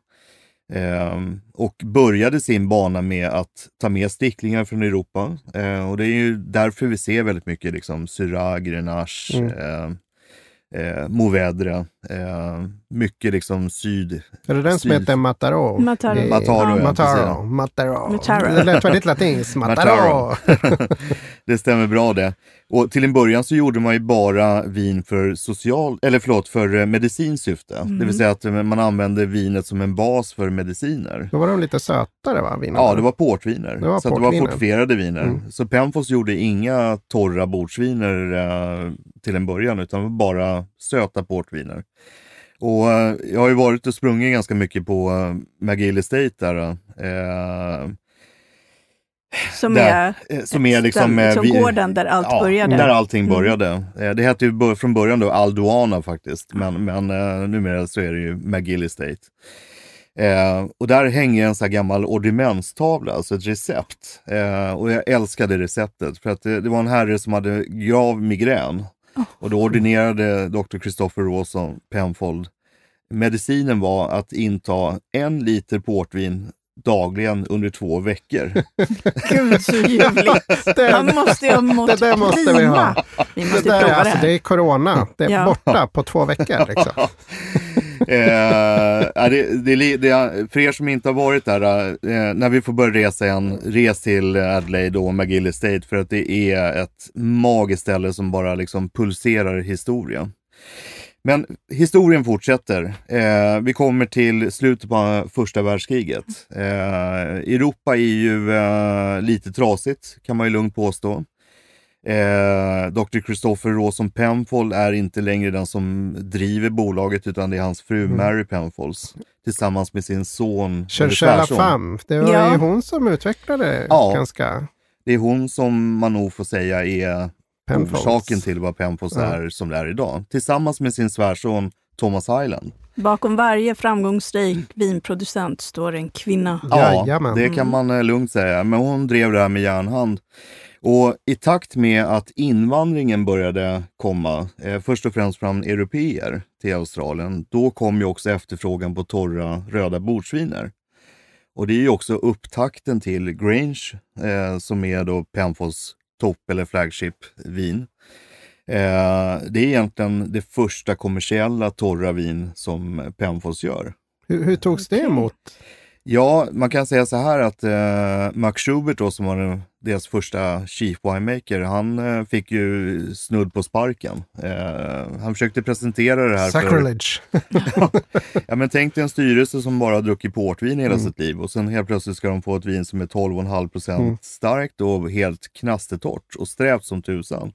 Ehm, och började sin bana med att ta med sticklingar från Europa. Eh, och det är ju därför vi ser väldigt mycket liksom Syrah, Grenache, Mm. eh, eh, Mourvedre. Eh, mycket liksom syd... Är det den som heter Mataro? Mataro. I- Mataro, ja, Mataro. Mataro. Mataro. Det lät väldigt latinskt. <laughs> Mataro. Mataro. <laughs> det stämmer bra det. Och till en början så gjorde man ju bara vin för social, eller förlåt, för eh, medicinskt syfte. Mm. Det vill säga att eh, man använde vinet som en bas för mediciner. Då var de lite sötare va? Vinerna? Ja, det var portviner. Det var så att det var portviner. fortifierade viner. Mm. Så Penfolds gjorde inga torra bordsviner eh, till en början, utan det bara söta portviner. Och eh, jag har ju varit och sprungit ganska mycket på eh, McGill Estate där. Eh, Som Där, är, eh, som är liksom... den, som vi- gården där allt ja, började. Där allting Mm. började. Eh, Det hette ju från början då Alduana faktiskt, men, men eh, numera så är det ju McGill Estate. Eh, och där hänger en sån här gammal ordimentstavla, alltså ett recept. Eh, och jag älskade receptet för att det, det var en herre som hade grav migrän. Och då ordinerade Dr. Christopher Rawson Penfold. Medicinen var att inta en liter portvin dagligen under två veckor. <laughs> Gud så ljuvligt. <laughs> Han måste ju ha <laughs> mått det där måste vi ha. Vi måste det, där, prova det alltså, här. det är corona. Det är Ja. borta på två veckor. Liksom eh, det, det, det, för er som inte har varit där, eh, när vi får börja resa igen, res till Adelaide och McGill Estate för att det är ett magiskt ställe som bara liksom pulserar historia. Men historien fortsätter. Eh, vi kommer till slutet på första världskriget. Eh, Europa är ju eh, lite trasigt, kan man ju lugnt påstå. Eh, Dr. Christopher Rawson Penfold är inte längre den som driver bolaget utan det är hans fru Mm. Mary Penfolds tillsammans med sin son. Cherchella. Fam. Det var Ja. ju hon som utvecklade Ja. ganska Det är hon som man nog får säga är Penfolds. orsaken till vad Penfolds Ja. är som det är idag. Tillsammans med sin svärson Thomas Highland. Bakom varje framgångsrik vinproducent står en kvinna. Jajamän. det kan man eh, lugnt säga. Men hon drev det här med järnhand. Och i takt med att invandringen började komma, eh, först och främst från europeer till Australien, då kom ju också efterfrågan på torra röda bordsviner. Och det är ju också upptakten till Grange, eh, som är då Penfolds topp eller flagship-vin. Eh, det är egentligen det första kommersiella torra vin som Penfolds gör. Hur, hur togs det emot? Ja, man kan säga så här att eh, Max Schubert då, som var den- deras första chief winemaker, han eh, fick ju snudd på sparken. Eh, han försökte presentera det här för... Sacrilege. <laughs> Ja, men tänk dig en styrelse som bara har druckit portvin hela Mm. sitt liv och sen helt plötsligt ska de få ett vin som är 12,5 procent Mm. starkt och helt knastertorrt och strävt som tusan.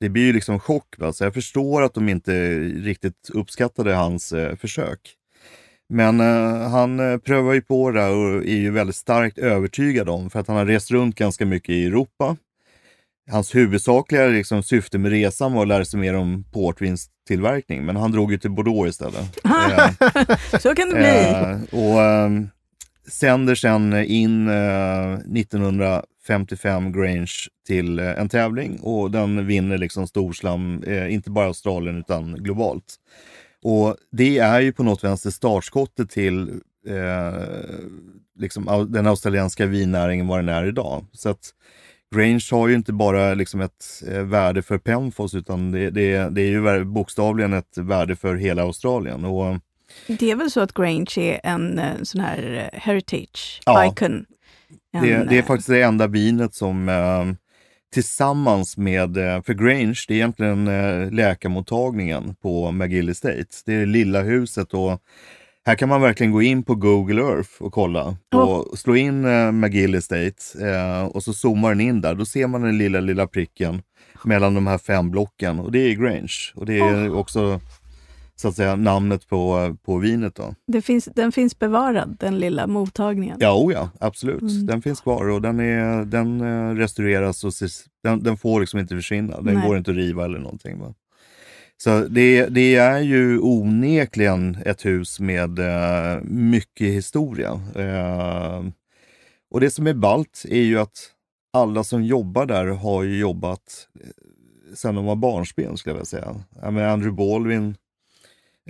Det blir ju liksom chock. Va? Så jag förstår att de inte riktigt uppskattade hans eh, försök. Men eh, han eh, prövar ju på det och är ju väldigt starkt övertygad om, för att han har rest runt ganska mycket i Europa. Hans huvudsakliga liksom, syfte med resan var att lära sig mer om portvinstillverkning, men han drog ju till Bordeaux istället. Eh, <laughs> Så kan det bli. Eh, och ehm, sänder sen in eh, 1955 Grange till eh, en tävling och den vinner liksom storslam, eh, inte bara Australien utan globalt. Och det är ju på något vänster startskottet till eh, liksom den australienska vinnäringen vad den är idag. Så att Grange har ju inte bara liksom ett eh, värde för Penfolds utan det, det, det är ju bokstavligen ett värde för hela Australien. Och, Det är väl så att Grange är en eh, sån här eh, heritage Ja. icon. En, Det, det är faktiskt det enda vinet som tillsammans med, eh, för Grange, det är egentligen eh, läkarmottagningen på McGill Estate. Det är lilla huset och här kan man verkligen gå in på Google Earth och kolla. Och slå in eh, McGill Estate eh, och så zoomar den in där. Då ser man den lilla, lilla pricken mellan de här fem blocken och det är Grange. Och det är också så att säga namnet på, på vinet då. det finns, den finns bevarad, den lilla mottagningen. Ja, oh ja absolut. Mm. Den finns kvar och den, är, den eh, restaureras och ses, den, den får liksom inte försvinna. Den Nej. går inte att riva eller någonting. Va? Så det, det är ju onekligen ett hus med eh, mycket historia. Eh, och det som är ballt är ju att alla som jobbar där har jobbat eh, sedan de var barnsben skulle jag vilja säga. Ja, Andrew Baldwin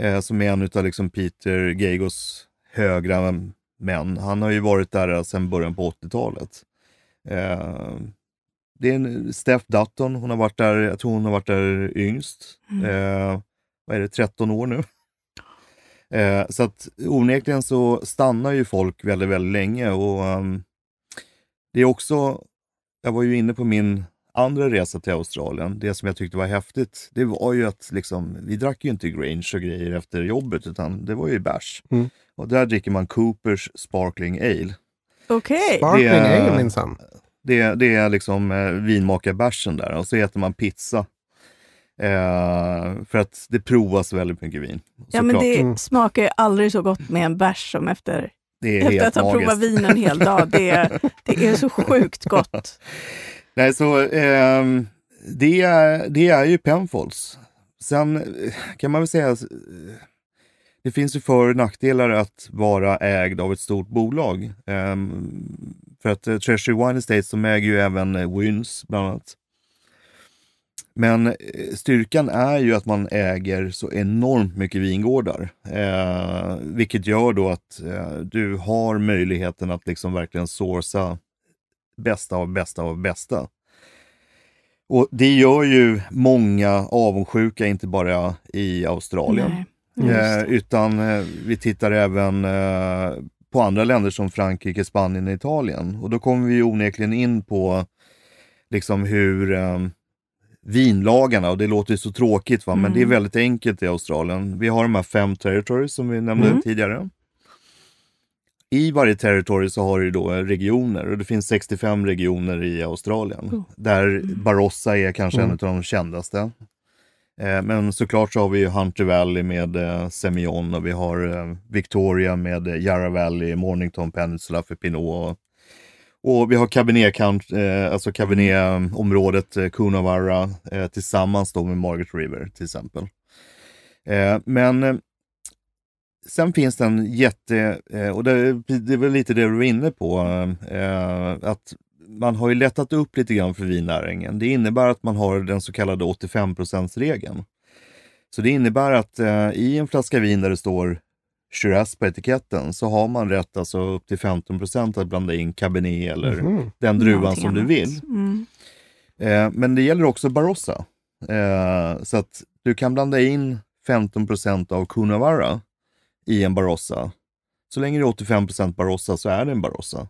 eh, som är en av liksom Peter Gagos högra män. Han har ju varit där sedan början på 80-talet. Eh, det är en Steph Dutton, hon har varit där, jag tror hon har varit där yngst. Mm. Eh, vad är det, 13 år nu? <laughs> Eh, så att onekligen så stannar ju folk väldigt, väldigt länge och ehm, det är också, jag var ju inne på min andra resa till Australien, det som jag tyckte var häftigt, det var ju att liksom, vi drack ju inte Grange och grejer efter jobbet, utan det var ju bärs. Mm. Och där dricker man Coopers Sparkling Ale. Okej. Sparkling Det är- ale minsann. Det, det är liksom eh, vinmakarbärsen där och så äter man pizza. Eh, för att det provas väldigt mycket vin. Ja, men såklart. det Mm. smakar ju aldrig så gott med en bärs som efter, det är efter helt att ha provat vin en hel dag. Det är, <laughs> det är så sjukt gott. Nej, så eh, det, är, det är ju Penfolds. Sen eh, kan man väl säga att det finns ju för och nackdelar att vara ägd av ett stort bolag. Ehm, för att eh, Treasury Wine Estates, de äger ju även eh, Wyns bland annat. Men eh, styrkan är ju att man äger så enormt mycket vingårdar. Eh, vilket gör då att eh, du har möjligheten att liksom verkligen sourca bästa av bästa av bästa. Och det gör ju många avundsjuka, inte bara i Australien. Nej. Eh, utan eh, vi tittar även eh, på andra länder som Frankrike, Spanien och Italien. Och då kommer vi onekligen in på liksom hur eh, vinlagarna, och det låter så tråkigt va, men det är väldigt enkelt i Australien. Vi har de här fem territories som vi nämnde Mm. tidigare. I varje territory så har du då regioner och det finns 65 regioner i Australien. Oh. Där Barossa är kanske en av de kändaste. Eh, Men såklart så har vi ju Hunter Valley med eh, Semillon och vi har eh, Victoria med eh, Yarra Valley, Mornington Peninsula för Pinot. Och, och vi har Cabernet, eh, alltså Cabernet-området eh, Coonawarra tillsammans då med Margaret River till exempel. Men sen finns det en jätte, eh, och det, det är väl lite det du var inne på, eh, att man har ju lättat upp lite grann för vinnäringen. Det innebär att man har den så kallade 85%-regeln. Så det innebär att eh, i en flaska vin där det står Shiraz på etiketten så har man rätt alltså upp till 15% att blanda in Cabernet eller Mhm. den druvan Någonting som du vill. Mm. Eh, men det gäller också Barossa. Eh, så att du kan blanda in 15% av Coonawarra i en Barossa. Så länge det är 85% Barossa så är det en Barossa.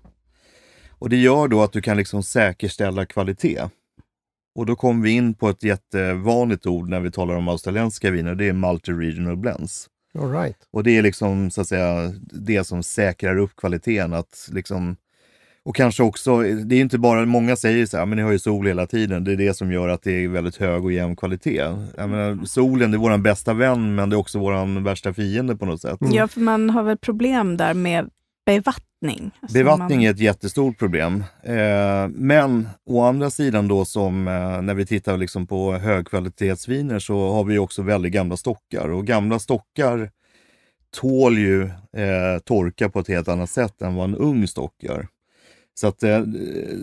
Och det gör då att du kan liksom säkerställa kvalitet. Och då kommer vi in på ett jättevanligt ord när vi talar om australiensiska viner, det är multi-regional blends. All right. Och det är liksom så att säga det som säkrar upp kvaliteten. Att liksom, och kanske också, det är inte bara, många säger så här, men ni har ju sol hela tiden. Det är det som gör att det är väldigt hög och jämn kvalitet. Jag menar, solen det är vår bästa vän, men det är också vår värsta fiende på något sätt. Ja, för man har väl problem där med bevattning. Alltså Bevattning man, är ett jättestort problem. Eh, men å andra sidan då som eh, när vi tittar liksom på högkvalitetsviner så har vi också väldigt gamla stockar och gamla stockar tål ju eh, torka på ett helt annat sätt än vad en ung stock gör. Så att eh,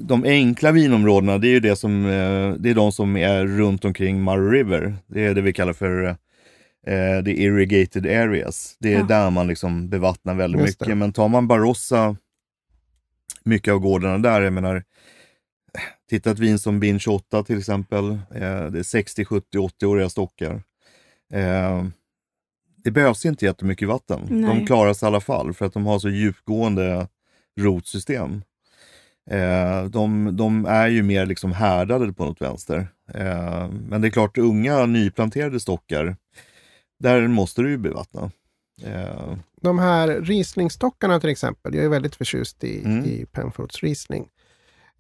de enkla vinområdena, det är ju det som, eh, det är de som är runt omkring Murray River. Det är det vi kallar för eh, the irrigated areas. Det är Ja. där man liksom bevattnar väldigt Just det. mycket. Men tar man Barossa, mycket av gårdarna där, jag menar, titta ett vin som Bin 28 till exempel. Eh, det är 60, 70, 80-åriga stockar. Det behövs inte jättemycket vatten. De Nej. klarar sig i alla fall för att de har så djupgående rotsystem. Eh, de, de är ju mer liksom härdade på något vänster. Eh, men det är klart, unga nyplanterade stockar, där måste du ju bevattna. Eh, De här Riesling-stockarna till exempel, jag är väldigt förtjust i, Mm. i Penfolds Riesling.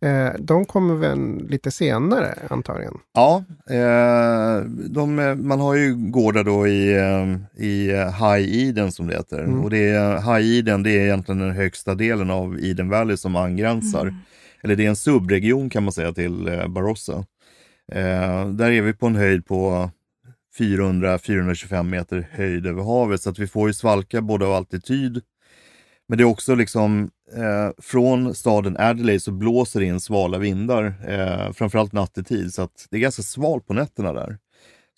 Eh, de kommer väl lite senare antagligen? Ja, eh, de, eh, man har ju gårdar då i, i High Eden som det heter. Mm. Och det är, High Eden det är egentligen den högsta delen av Eden Valley som angränsar. Mm. Eller det är en subregion kan man säga till Barossa. Eh, där är vi på en höjd på 400-425 meter höjd över havet så att vi får ju svalka både av altityd men det är också liksom eh, från staden Adelaide så blåser det in svala vindar, eh, framförallt nattetid, så att det är ganska svalt på nätterna där.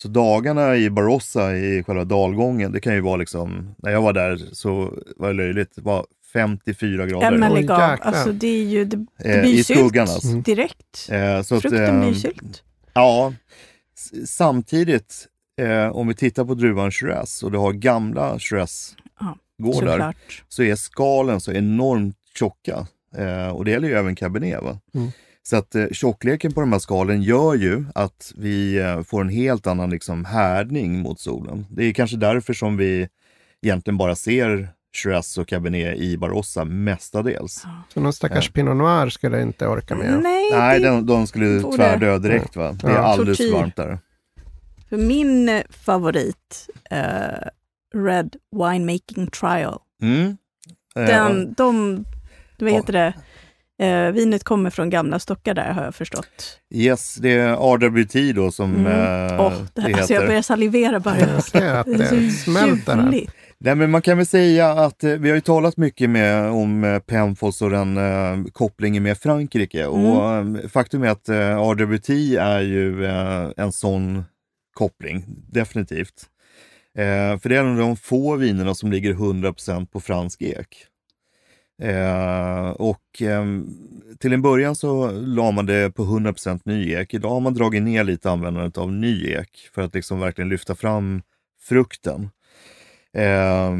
Så dagarna i Barossa, i själva dalgången, det kan ju vara liksom, när jag var där så var det löjligt, det var 54 Ja, grader. men Oj, lägg av. Alltså, det, är ju, det, det Eh, blir ju I skuggan alltså. Mm. direkt. Eh, så att, Frukten blir eh, ju sylt. Ja, samtidigt eh, om vi tittar på druvan Shiraz och du har gamla Shiraz-gårdar Såklart. så är skalen så enormt tjocka. Eh, och det gäller ju även Cabernet. Va? Mm. Så att eh, tjockleken på de här skalen gör ju att vi eh, får en helt annan liksom, härdning mot solen. Det är kanske därför som vi egentligen bara ser Shiraz och Cabernet i Barossa mestadels. Så någon stackars Pinot Noir skulle inte orka med. Nej, Nej, det, de, de skulle borde- tvärdö direkt. Va? Det är Ja. alldeles Tortyr. varmt där. för min eh, favorit, eh, Red Winemaking Trial, Mm. Eh, den, de, vad Ja. heter det, eh, vinet kommer från gamla stockar där har jag förstått. Yes, det är RWT då som Mm. eh, Åh, det här, det alltså jag heter. börjar salivera bara. Jag ser att Det smälter här. Nej, men man kan väl säga att eh, vi har ju talat mycket med, om eh, Penfolds och den eh, kopplingen med Frankrike. Och eh, faktum är att eh, RWT är ju eh, en sån koppling, definitivt. Eh, för det är en av de få vinerna som ligger 100% på fransk ek. Eh, och ehm, till en början så la man det på 100% ny ek. Idag har man dragit ner lite användandet av ny ek för att liksom verkligen lyfta fram frukten. Eh,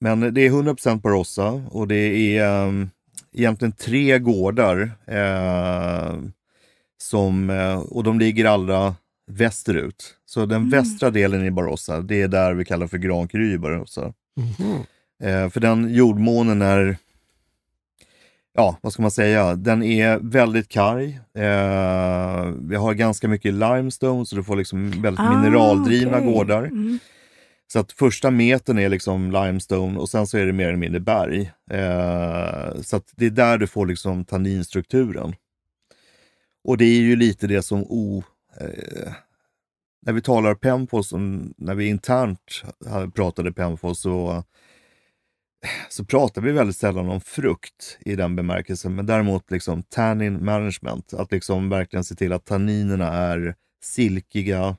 men det är 100% Barossa och det är eh, egentligen tre gårdar eh, som, eh, och de ligger allra västerut. Så den västra delen i Barossa, det är där vi kallar för Grand Cru i Barossa. Eh, för den jordmånen är, ja vad ska man säga, den är väldigt karg. Eh, vi har ganska mycket limestone så du får liksom väldigt Ah, mineraldrivna okej. gårdar. Mm. Så att första metern är liksom limestone och sen så är det mer eller mindre berg. Eh, så att det är där du får liksom tanninstrukturen. Och det är ju lite det som o... Eh, när vi talar Penfolds, när vi internt pratade Penfolds så, så pratar vi väldigt sällan om frukt i den bemärkelsen, men däremot liksom tannin management. Att liksom verkligen se till att tanninerna är silkiga.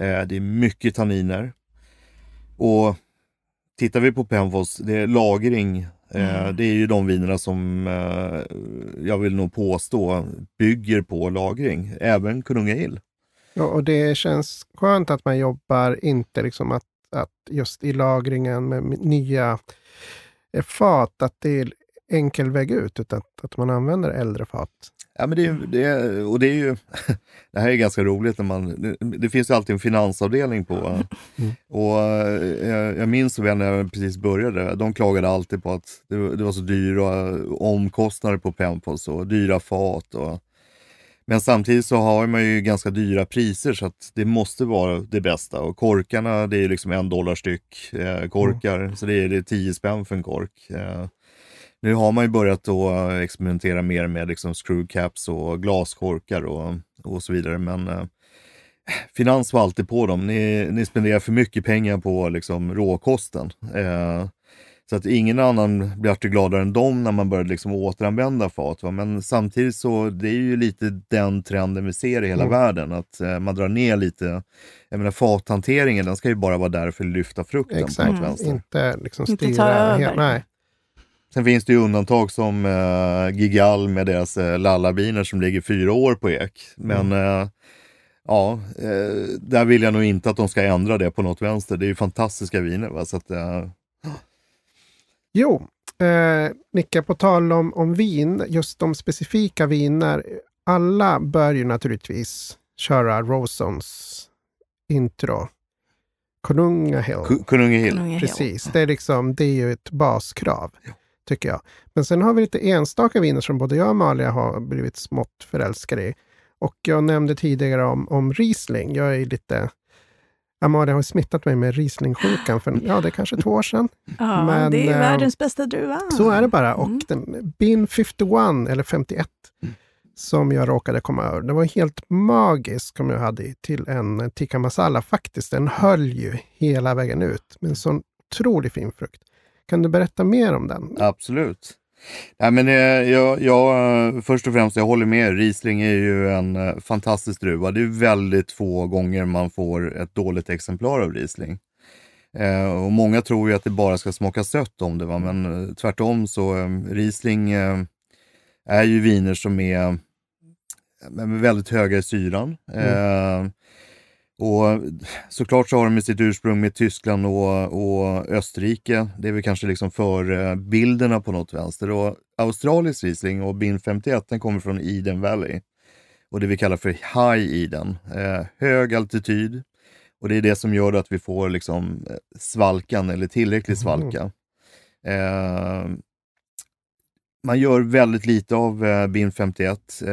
Eh, det är mycket tanniner. Och tittar vi på Penfolds, det är lagring. Eh, det är ju de vinerna som eh, jag vill nog påstå bygger på lagring. Även Kunungahill. Ja, och det känns skönt att man jobbar inte liksom att, att just i lagringen med nya eh, fat, att det är enkel väg ut, utan att, att man använder äldre fat. Ja, men det, det, och det är ju, <laughs> det här är ganska roligt när man, det, det finns ju alltid en finansavdelning på, och eh, jag, jag minns väl när jag precis började, de klagade alltid på att det, var- det var så dyra omkostnader på Penfolds och dyra fat. Och, men samtidigt så har man ju ganska dyra priser så att det måste vara det bästa. Och korkarna, det är liksom en dollar styck eh, korkar, så det är, det är 10 spänn för en kork. Eh, nu har man ju börjat då experimentera mer med liksom screw caps och glaskorkar och, och så vidare. Men eh, finans var alltid på dem. Ni, ni spenderar för mycket pengar på liksom, råkosten. Eh, så att ingen annan blir alltid gladare än dem när man börjar liksom återanvända fat. Va? Men samtidigt så det är ju lite den trenden vi ser i hela Mm. världen. Att eh, man drar ner lite. Jag menar fathanteringen, den ska ju bara vara där för att lyfta frukten på Exakt, något vänster. inte liksom Inte styra. över. helt- nej. Sen finns det ju undantag som eh, Gigal med deras eh, lallabiner som ligger fyra år på ek. Men eh, ja, eh, där vill jag nog inte att de ska ändra det på något vänster. Det är ju fantastiska viner. Va? Så att, eh, Jo, eh, Nicke, på tal om, om vin, just de specifika viner. Alla bör ju naturligtvis köra Rosons intro. Konungahill. Konungahill. Precis, det är, liksom, det är ju ett baskrav, tycker jag. Men sen har vi lite enstaka viner som både jag och Amalia har blivit smått förälskade i. Och jag nämnde tidigare om, om Riesling. Jag är lite... Amalia har smittat mig med Rieslingsjukan för ja, det är kanske två år sedan. Ja, Men, det är eh, världens bästa druva. Så är det bara. Och Mm. den, Bin 51, eller 51, som jag råkade komma över. Det var helt magiskt som jag hade till en tikka masala faktiskt. Den höll ju hela vägen ut med en sån otroligt fin frukt. Kan du berätta mer om den? Absolut. Nej, men, eh, jag, jag, först och främst, jag håller med. Riesling är ju en eh, fantastisk druva. Det är väldigt få gånger man får ett dåligt exemplar av Riesling. Eh, och många tror ju att det bara ska smaka sött om det, va? men eh, tvärtom så eh, Riesling eh, är ju viner som är eh, väldigt höga i syran. Eh, och såklart så har de sitt ursprung med Tyskland och, och Österrike. Det är väl kanske liksom förbilderna på något vänster. Och Australisk Riesling och Bin 51 den kommer från Eden Valley. Och det vi kallar för High Eden. Eh, hög altitud. Och det är det som gör att vi får liksom eh, svalkan eller tillräcklig svalka. Eh, man gör väldigt lite av eh, Bin 51. Eh,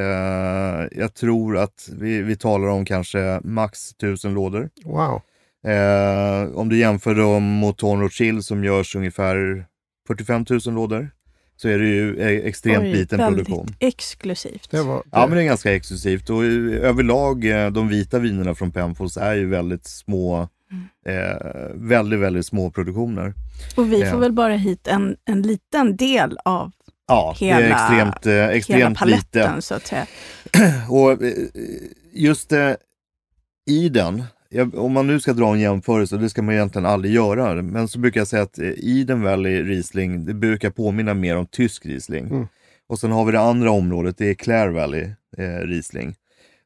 jag tror att vi, vi talar om kanske max 1000 lådor. Wow. Eh, om du jämför då mot Tonro Chill som görs ungefär 45 000 lådor så är det ju eh, extremt Oj, liten väldigt produktion. exklusivt. Det var, Ja, men det är ganska exklusivt och eh, överlag eh, de vita vinerna från Penfolds är ju väldigt små Eh, väldigt, väldigt små produktioner. Och vi får väl bara hit en, en liten del av Ja, det är Hela- extremt, eh, hela extremt lite. paletten så att säga. <clears throat> Och eh, just eh, i den, jag, om man nu ska dra en jämförelse, det ska man egentligen aldrig göra, men så brukar jag säga att eh, Eden Valley Riesling, det brukar påminna mer om tysk Riesling. Mm. Och sen har vi det andra området, det är Clare Valley eh, Riesling,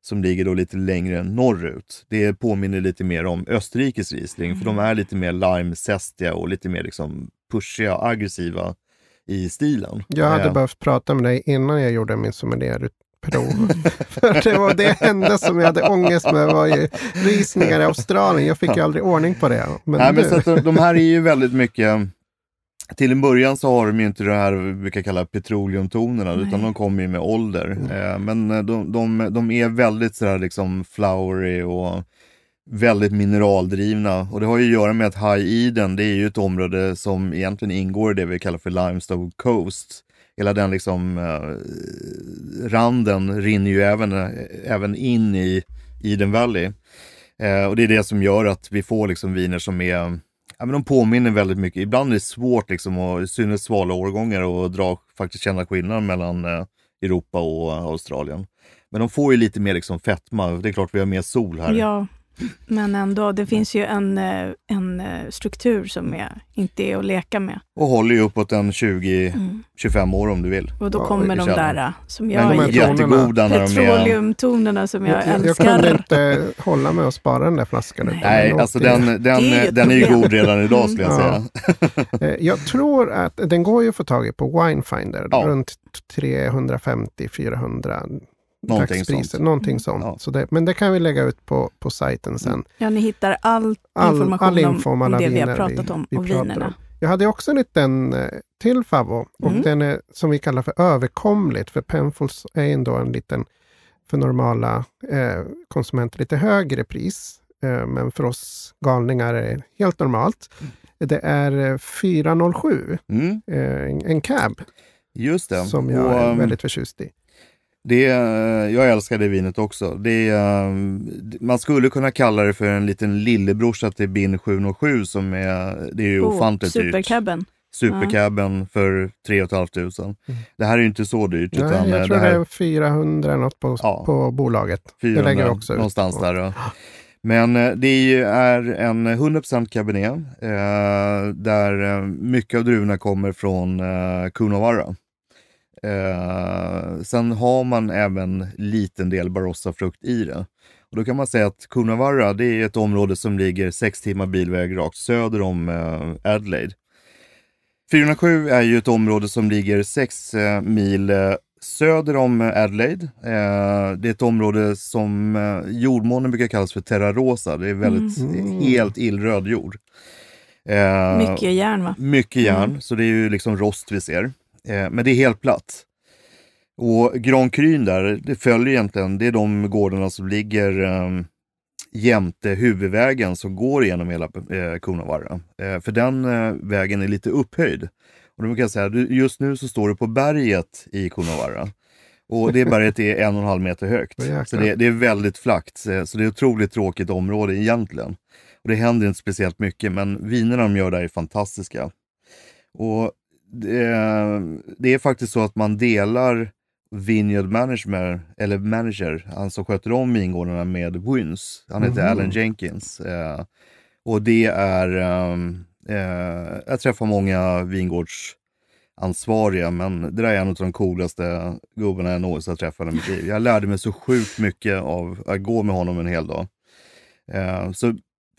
som ligger då lite längre norrut. Det påminner lite mer om Österrikes Riesling, för de är lite mer limezestiga och lite mer liksom pushiga, aggressiva i stilen. Jag hade Eh, behövt prata med dig innan jag gjorde min sommelierprov. <laughs> För det var det enda som jag hade ångest med var ju risningar i Australien. Jag fick ju aldrig ordning på det. Men Nej, men nu- så att de, de här är ju väldigt mycket till en början så har de ju inte det här vi brukar kalla petroleumtonerna Nej. utan de kommer ju med ålder. Eh, men eh, de, de, de är väldigt sådär liksom flowery och väldigt mineraldrivna. Och det har ju att göra med att High Eden, det är ju ett område som egentligen ingår i det vi kallar för Limestone Coast. Hela den liksom eh, randen rinner ju även, eh, även in i Eden Valley. Eh, och det är det som gör att vi får liksom viner som är Ja, men de påminner väldigt mycket. Ibland är det svårt, liksom, och i synnerhet svala årgångar, att dra, faktiskt känna skillnad mellan eh, Europa och Australien. Men de får ju lite mer liksom, fetma. Det är klart vi har mer sol här. Ja, men ändå, det finns ju en, eh, en eh, struktur som är, inte är att leka med. Och håller ju uppåt en 20-25 Mm. år om du vill. Och då Ja, kommer de där eh, som jag de är jättegoda när de är... Petroleumtonerna som jag, jag, jag älskar. kunde inte hålla mig och spara den där flaskan. Nej. Nej, alltså den, den, Det är ju ett den är ju god redan idag skulle jag Ja. säga. Eh, Jag tror att den går ju att få tag i på Winefinder. Ja. Runt 350-400 Någonting dagspriser. sånt. Någonting sånt. Ja. Så det, men det kan vi lägga ut på, på sajten sen. Ja, ni hittar all, All- information all info om om, det vi har pratat vi- om vi och pratar vinerna. om. Jag hade också en liten eh, till favvo och Mm. den är som vi kallar för överkomligt. För Penfolds är ändå en liten, för normala eh, konsumenter, lite högre pris. Eh, men för oss galningar är det helt normalt. Det är eh, 407, Mm, eh, en, en cab, just det. som jag Och, är um, väldigt förtjust i. Det, är- jag älskar det vinet också. Det, um, man skulle kunna kalla det för en liten lillebrorsa till Bin 707 som är, det är ju Oh, ofantligt dyrt. Supercabben. Supercaben för 3 500. Det här är ju inte så dyrt. Nej, utan eh, jag tror det det, här är 400 något på, Ja. på bolaget. 400, det lägger vi också ut. någonstans på. där. Ja. Men eh, det är en 100% cabernet eh, där eh, mycket av druvorna kommer från eh, Coonawarra. Eh, sen har man även liten del Barossa-frukt i det. Och då kan man säga att Coonawarra det är ett område som ligger sex timmar bilväg rakt söder om eh, Adelaide. 407 är ju ett område som ligger sex eh, mil eh, söder om eh, Adelaide. Eh, det är ett område som eh, jordmånen brukar kallas för Terra Rosa. Det är väldigt Mm. helt illröd jord. Eh, Mycket järn va? mycket järn, så det är ju liksom rost vi ser. Eh, men det är helt platt. Och Grand Cryn där, det följer egentligen, det är de gårdarna som ligger eh, jämte huvudvägen som går genom hela eh. Eh, för den eh, vägen är lite upphöjd. Och då kan jag säga, just nu så står du på berget i Coonawarra. Och det berget är en och en halv meter högt. Så det, det är väldigt flackt. Så det är ett otroligt tråkigt område egentligen. Och det händer inte speciellt mycket, men vinerna de gör där är fantastiska. Och det, det är faktiskt så att man delar Vineyard Manager, eller manager, han som sköter om vingårdarna med Wyns. Han heter Mhm. Alan Jenkins. Eh, och det är, ehm, eh, jag träffar många vingårdsansvariga, men det där är en av de coolaste gubbarna jag någonsin har träffat i mitt liv. Jag lärde mig så sjukt mycket av att gå med honom en hel dag. Eh, så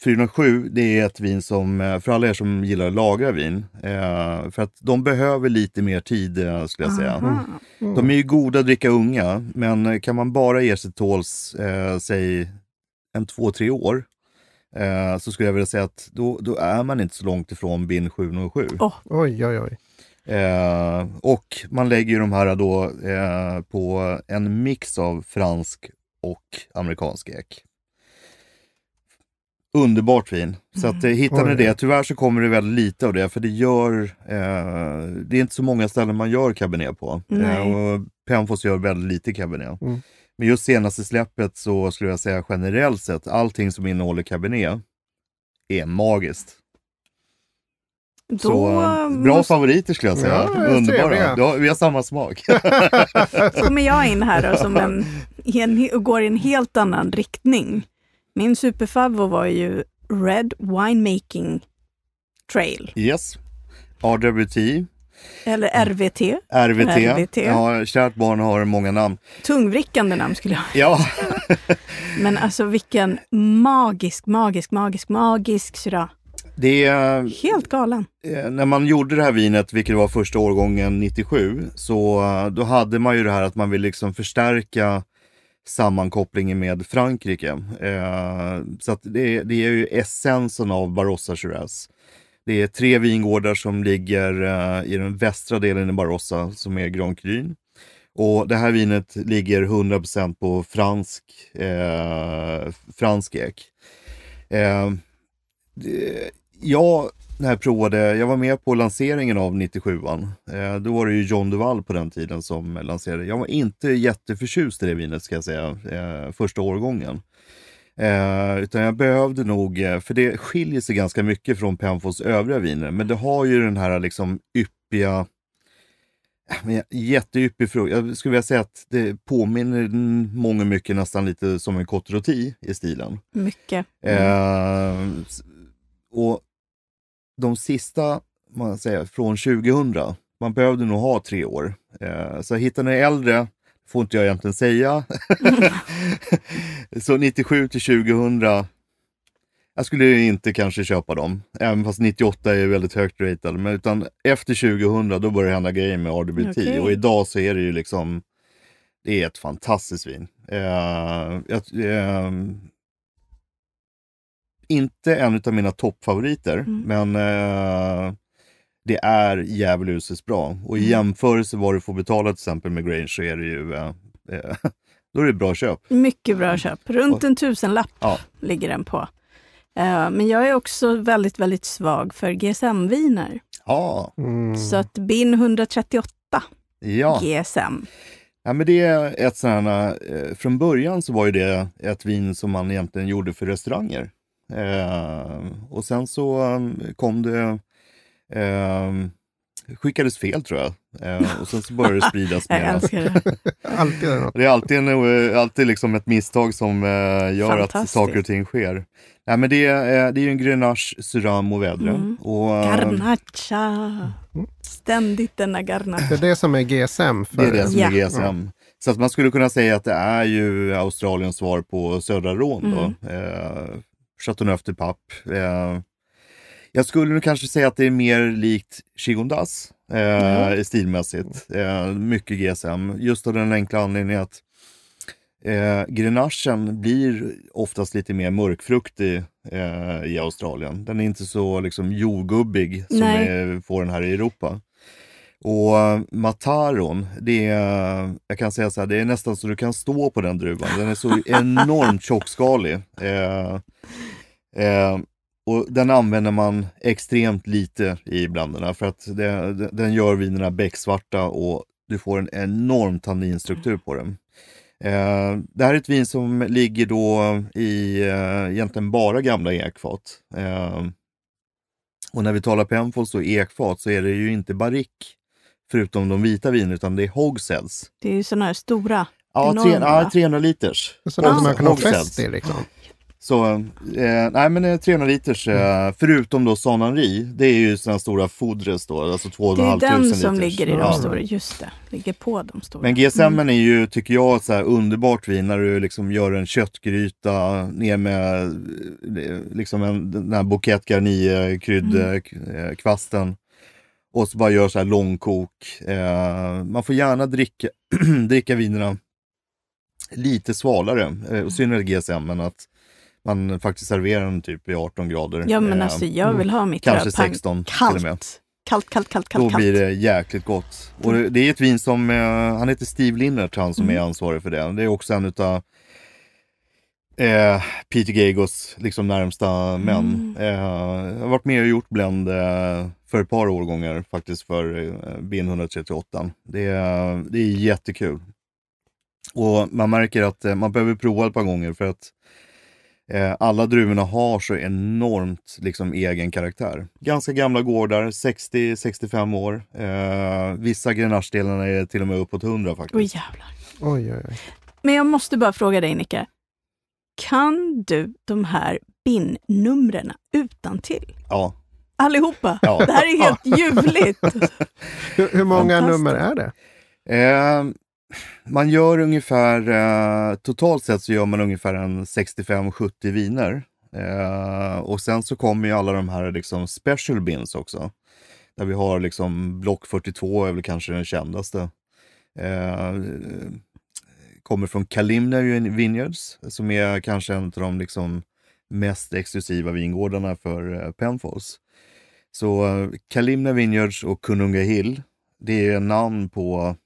407, det är ett vin som, eh, för alla er som gillar att lagra vin, eh, för att de behöver lite mer tid eh, skulle jag säga. Aha. Mm. De är ju goda att dricka unga, men eh, kan man bara ge sig tåls, eh, säg en två, tre år, eh, så skulle jag vilja säga att då, då är man inte så långt ifrån bin 707. Åh. Oj, oj, oj. Eh, och man lägger ju de här då eh, på en mix av fransk och amerikansk ek. Underbart vin. Så att eh, hittar ni det, tyvärr så kommer det väldigt lite av det för det gör, eh, det är inte så många ställen man gör cabernet på. Eh, och Penfoss gör väldigt lite cabernet. Mm. Men just senaste släppet så skulle jag säga generellt sett, allting som innehåller cabernet är magiskt. Då Så eh, bra måste, favoriter skulle jag säga. Ja, Underbara. Ja, vi har samma smak. <laughs> kommer jag in här då, som <laughs> en, en, och går i en helt annan riktning. Min superfavvo var ju Red Winemaking Trail, yes. RWT, eller RVT. RVT. RVT. Ja, kärt barn har många namn. Tungvrickande namn skulle jag Ja, <laughs> Men alltså vilken magisk, magisk, magisk, magisk syra. det är Helt galen. Eh, när man gjorde det här vinet, vilket var första årgången 97, så eh, då hade man ju det här att man vill liksom förstärka sammankopplingen med Frankrike. Eh, så att det, det är ju essensen av Barossa Shiraz. Det är tre vingårdar som ligger eh, i den västra delen i Barossa som är Grand Cru. Och det här vinet ligger 100% på fransk, eh, fransk ek. Eh, det- jag, när jag provade, jag var med på lanseringen av 97an. Eh, då var det ju John Duval på den tiden som lanserade. Jag var inte jätteförtjust i det vinet ska jag säga, eh, första årgången. Eh, utan jag behövde nog, eh, för det skiljer sig ganska mycket från Penfolds övriga viner, men det har ju den här liksom yppiga, men jätteyppig frukt. Jag skulle vilja säga att det påminner många mycket nästan lite som en Côte i stilen. Mycket. Mm. Eh, och de sista, man säger, från 2000, man behövde nog ha tre år. Eh, så hittar ni äldre, får inte jag egentligen säga. <laughs> så 97 till 2000, jag skulle inte kanske köpa dem, även fast 98 är väldigt högt ratad. Men utan efter 2000 då börjar det hända grejer med RWT Okej. och idag så är det ju liksom, det är ett fantastiskt vin. Eh, jag, eh, inte en av mina toppfavoriter, Mm. men eh, det är djävulusiskt bra. Och i Mm. jämförelse vad du får betala till exempel med Grange så är det ju eh, eh, <laughs> då är det bra köp. Mycket bra köp. Runt en tusenlapp Ja. ligger den på. Eh, men jag är också väldigt, väldigt svag för GSM-viner. Ja, Mm. Så att BIN 138 ja. GSM. ja men det är ett sådant här, eh, från början så var ju det ett vin som man egentligen gjorde för restauranger. Eh, och sen så eh, kom det, eh, skickades fel tror jag. Eh, och sen så började det spridas <laughs> Jag mer. älskar det. <laughs> Alltid det är alltid, en, eh, alltid liksom ett misstag som eh, gör att saker och ting sker. Nej, men det, är, eh, det är ju en Grenache Syrah Mourvedre. Mm. Och, eh, Garnacha. Ständigt denna garnacha. Det är det som är GSM. För det är det som är Ja. GSM. Så att man skulle kunna säga att det är ju Australiens svar på södra Rån. Då. Mm. Eh, Chateauneuf de Pape. Eh, jag skulle kanske säga att det är mer likt Chigondas eh, Mm. stilmässigt. Eh, mycket GSM. Just av den enkla anledningen att eh, Grenachen blir oftast lite mer mörkfruktig eh, i Australien. Den är inte så liksom jordgubbig som vi får den här i Europa. Och eh, Mataron, det är, jag kan säga så här, det är nästan så du kan stå på den druvan. Den är så enormt tjockskalig. Eh, eh, och den använder man extremt lite i blanderna för att det, den gör vinerna becksvarta och du får en enorm tanninstruktur på den. Eh, det här är ett vin som ligger då i eh, egentligen bara gamla ekfat. Eh, och när vi talar Penfolds och ekfat så är det ju inte barrique förutom de vita vinerna utan det är hogsheads. Det är ju sådana här stora. Ja, Enorma, tre, ja, va? 300 liters. Sådana som man kan ha fest i liksom. Så, eh, nej men eh, 300 liters, eh, förutom då Son Henri, det är ju sådana stora fodres då, alltså 2 Det är 500 den liters. som ligger i de Ja. stora. Just det, ligger på de stora. Men GSM är ju, tycker jag, så här underbart vin när du liksom gör en köttgryta ner med eh, liksom en, den här bouquet garni kryddkvasten. Och så bara gör så här långkok. Eh, man får gärna dricka, <clears throat> dricka vinerna lite svalare, eh, och synnerhet GSM, men att man faktiskt serverar den typ i 18 grader. Ja men Eh, alltså jag vill ha mitt kanske rödpang 16 till kallt. och med. Kallt, kallt, kallt, kallt, Då blir det jäkligt gott. Och det, det är ett vin som, eh, han heter Steve Linnert, han som Mm. är ansvarig för det. Det är också en utav eh, Peter Gagos liksom närmsta män. Eh, jag har varit med och gjort blend eh, för ett par årgångar faktiskt för eh, BN 138. Det, är- det är jättekul. Och man märker att eh, man behöver prova ett par gånger för att Eh, alla druvorna har så enormt liksom, egen karaktär. Ganska gamla gårdar, 60-65 år. Eh, vissa grenachedelarna är till och med uppåt 100 faktiskt. Oj jävlar. Oj, oj, oj. Men jag måste bara fråga dig Nicke. Kan du de här BIN-numren utan till? Ja. Allihopa? Ja. Det här är helt <laughs> ljuvligt. Hur, hur många nummer är det? Eh, man gör ungefär, eh, totalt sett så gör man ungefär en 65-70 viner. Eh, och sen så kommer ju alla de här liksom special bins också. Där vi har liksom block 42 är väl kanske den kändaste. Eh, kommer från Kalimna Vineyards som är kanske en av de liksom mest exklusiva vingårdarna för eh, Penfolds. Så eh, Kalimna Vineyards och Kununga Hill, det är namn på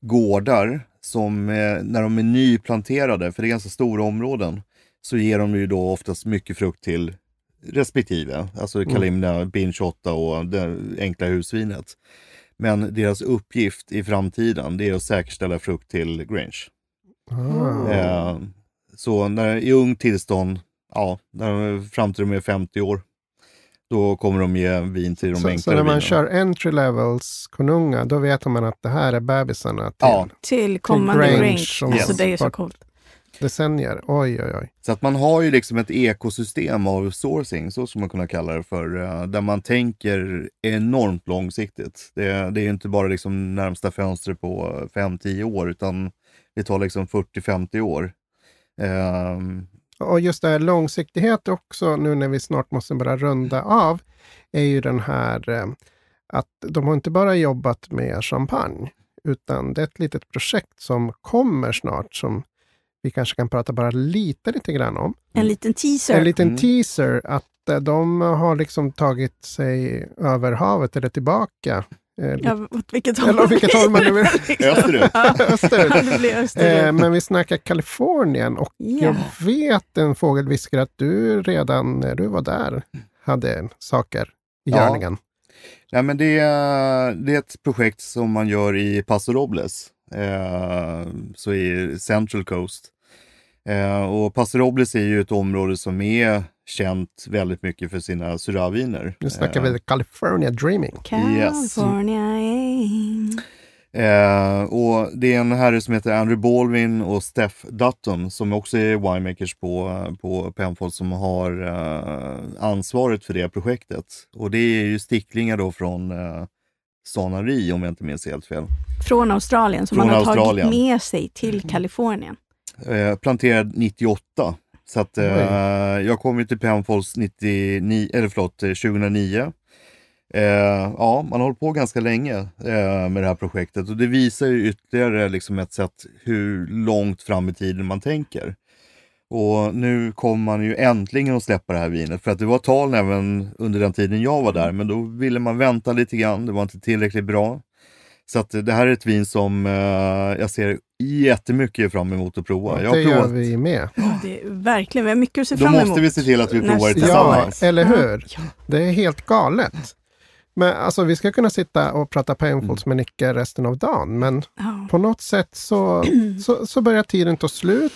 gårdar som eh, när de är nyplanterade, för det är ganska stora områden, så ger de ju då oftast mycket frukt till respektive. Alltså Kalimna, Bin 28 och det enkla husvinet. Men deras uppgift i framtiden, det är att säkerställa frukt till Grange. Ah. Eh, så när, i ung tillstånd, ja, när de, fram till de är 50 år, då kommer de ge vin till de Så, så enklare när man vinerna. kör entry levels konunga, då vet man att det här är bebisarna till Ja. Till kommande Grange range. som Alltså Yes. det är så coolt. decennier. Oj, oj, oj. Så att man har ju liksom ett ekosystem av sourcing, så skulle man kunna kalla det för, eh, där man tänker enormt långsiktigt. Det, det är ju inte bara liksom närmsta fönstret på 5-10 år, utan det tar liksom 40-50 år. Ehm, Och just det här långsiktighet också, nu när vi snart måste börja runda av, är ju den här eh, att de har inte bara jobbat med champagne, utan det är ett litet projekt som kommer snart som vi kanske kan prata bara lite, lite grann om. En liten teaser. En liten Mm. teaser att eh, de har liksom tagit sig över havet eller tillbaka. Eh, Ja, åt vilket håll? Eller åt vilket håll man nu vill. <laughs> österut. Ja, österut. det blir österut. Eh, men vi snackar Kalifornien och Ja. jag vet en fågelviskar att du redan när du var där hade saker i Ja. görningen. Nej, men det, är, det är ett projekt som man gör i Paso Robles, eh, så i Central Coast. Eh, och Paso Robles är ju ett område som är känt väldigt mycket för sina Syrah-viner. Nu snackar Eh, vi California Dreaming. California aim. Eh, och det är en herre som heter Andrew Baldwin och Steph Dutton som också är winemakers på, på Penfolds som har eh, ansvaret för det projektet. Och det är ju sticklingar då från eh, Sanari om jag inte minns helt fel. Från Australien som Från man har Australien. tagit med sig till Kalifornien. Eh, planterad 98. Så att eh, jag kom ju till Penfolds 99, eller förlåt, eh, 2009. Eh, ja, man har hållit på ganska länge eh, med det här projektet och det visar ju ytterligare liksom ett sätt hur långt fram i tiden man tänker. Och nu kommer man ju äntligen att släppa det här vinet för att det var tal även under den tiden jag var där men då ville man vänta lite grann, det var inte tillräckligt bra. Så att det här är ett vin som eh, jag ser jättemycket fram emot att prova. Jag har det gör provat vi med. Det är, verkligen, vi har mycket att se då fram emot. måste vi se till att vi provar det tillsammans. Ja, eller Ja. hur? Ja. Det är helt galet. Men alltså vi ska kunna sitta och prata Penfolds Mm. med Nicke resten av dagen, men Ja. på något sätt så, <clears throat> så, så börjar tiden ta slut.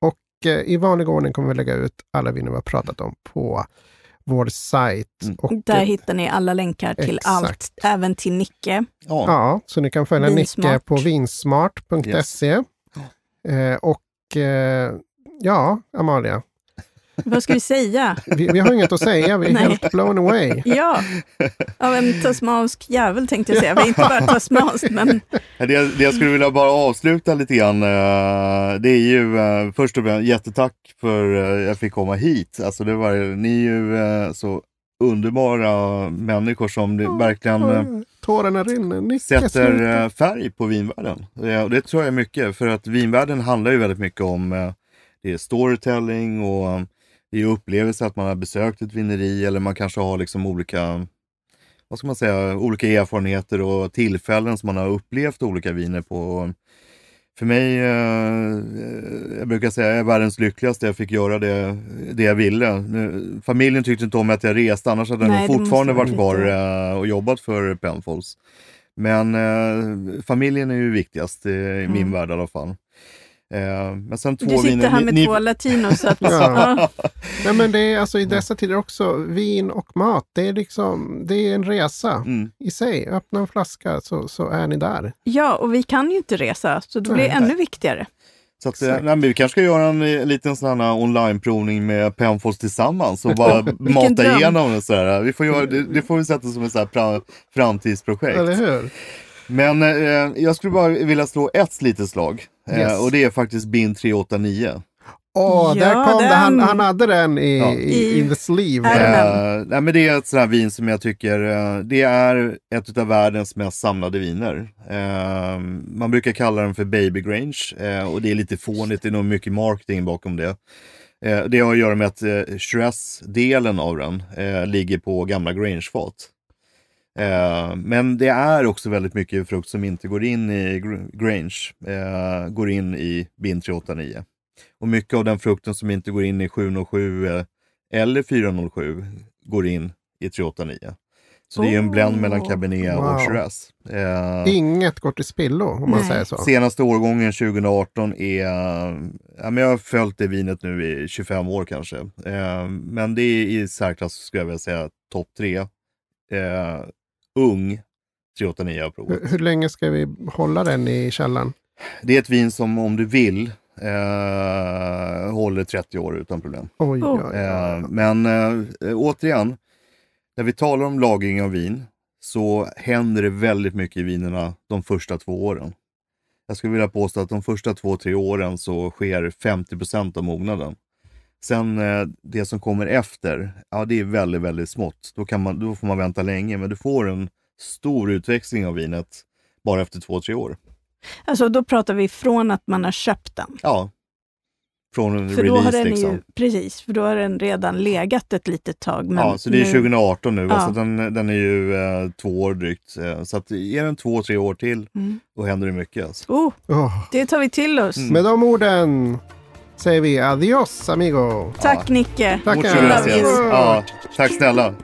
Och eh, i vanlig ordning kommer vi lägga ut alla viner vi har pratat om på vår sajt. Mm. Och, Där hittar ni alla länkar till Exakt. allt, även till Nicke. Ja. Ja, så ni kan följa Vinsmart. Nicke på vinsmart.se. Eh, och eh, ja, Amalia, Vad ska vi säga? vi, vi har inget att säga. Vi är Nej. helt blown away. Ja, av en tasmansk jävel tänkte jag säga. Vi är inte bara tasmanskt, men Det, det jag skulle vilja bara avsluta lite grann, eh, det är ju eh, först och främst jättetack för att jag fick komma hit. Alltså det var, ni är ju eh, så underbara människor som det verkligen eh, Tårarna rinner. Sätter sluta. eh, färg på vinvärlden. Eh, Och det tror jag är mycket, för att vinvärlden handlar ju väldigt mycket om eh, det är storytelling och eh, det är upplevelse att man har besökt ett vineri eller man kanske har liksom olika vad ska man säga, olika erfarenheter och tillfällen som man har upplevt olika viner på. För mig, eh, jag brukar säga, jag är världens lyckligaste. Jag fick göra det, det jag ville. Nu, familjen tyckte inte om att jag reste, annars hade Nej, jag nog fortfarande varit kvar eh, och jobbat för Penfolds. Men eh, familjen är ju viktigast eh, i min Mm. värld i alla fall. Eh, men sen två Du sitter viner. här Ni- med ni- två latinos. Så att, <laughs> Ja. Nej, men det är alltså i dessa tider också, vin och mat, det är liksom, det är en resa Mm. i sig. Öppna en flaska så, så är ni där. ja, och vi kan ju inte resa, så det blir Nej. ännu viktigare. Så att, eh, nej, men vi kanske ska göra en eh, liten sån här onlineprovning med Penfolds tillsammans och bara <laughs> mata dröm. igenom det. Så här. Vi får göra, det, det får vi sätta som ett så här pra, framtidsprojekt. Eller hur? Men eh, jag skulle bara vilja slå ett litet slag. Eh, Yes. och det är faktiskt BIN 389. Åh, Ja, där kom det. Han, den- han hade den i, Ja. i, in the sleeve. Den? Eh, nej, men det är ett sånt här vin som jag tycker, eh, det är ett av världens mest samlade viner. Eh, man brukar kalla den för Baby Grange och det är lite fånigt, det är nog mycket marketing bakom det. Det har att göra med att eh, Shiraz-delen av den ligger på gamla Grange-fat. Eh, men det är också väldigt mycket frukt som inte går in i Gr- Grange, eh, går in i bin 389. Och mycket av den frukten som inte går in i 707 eh, eller 407 går in i 389. Så det är ju en blend mellan Oh. Cabernet Wow. och Shiraz. Eh, Inget går till spillo om man Nej. säger så. Senaste årgången 2018 är, ja, men jag har följt det vinet nu i 25 år kanske. Eh, men det är i särklass skulle jag vilja säga topp tre. Eh, ung 389 har provat. Hur, hur länge ska vi hålla den i källaren? Det är ett vin som om du vill eh, håller 30 år utan problem. Oj, Oh. oj, oj. Eh, men eh, återigen, när vi talar om lagring av vin så händer det väldigt mycket i vinerna de första två åren. Jag skulle vilja påstå att de första två, tre åren så sker 50% av mognaden. Sen eh, det som kommer efter, ja det är väldigt, väldigt smått. Då, kan man, då får man vänta länge, men du får en stor utväxling av vinet bara efter två, tre år. Alltså då pratar vi från att man har köpt den. Ja. Från en För då har release den liksom. ju, precis, för då har den redan legat ett litet tag. Men ja, så det är nu- 2018 nu. Ja. Alltså den, den är ju eh, två år drygt. Eh, så att ge den två, tre år till, Mm. då händer det mycket. Alltså. Oh, det tar vi till oss. Mm. Med de orden säger vi adios amigo. Tack Nicke! Tackar. Muchas gracias. Ja, tack snälla.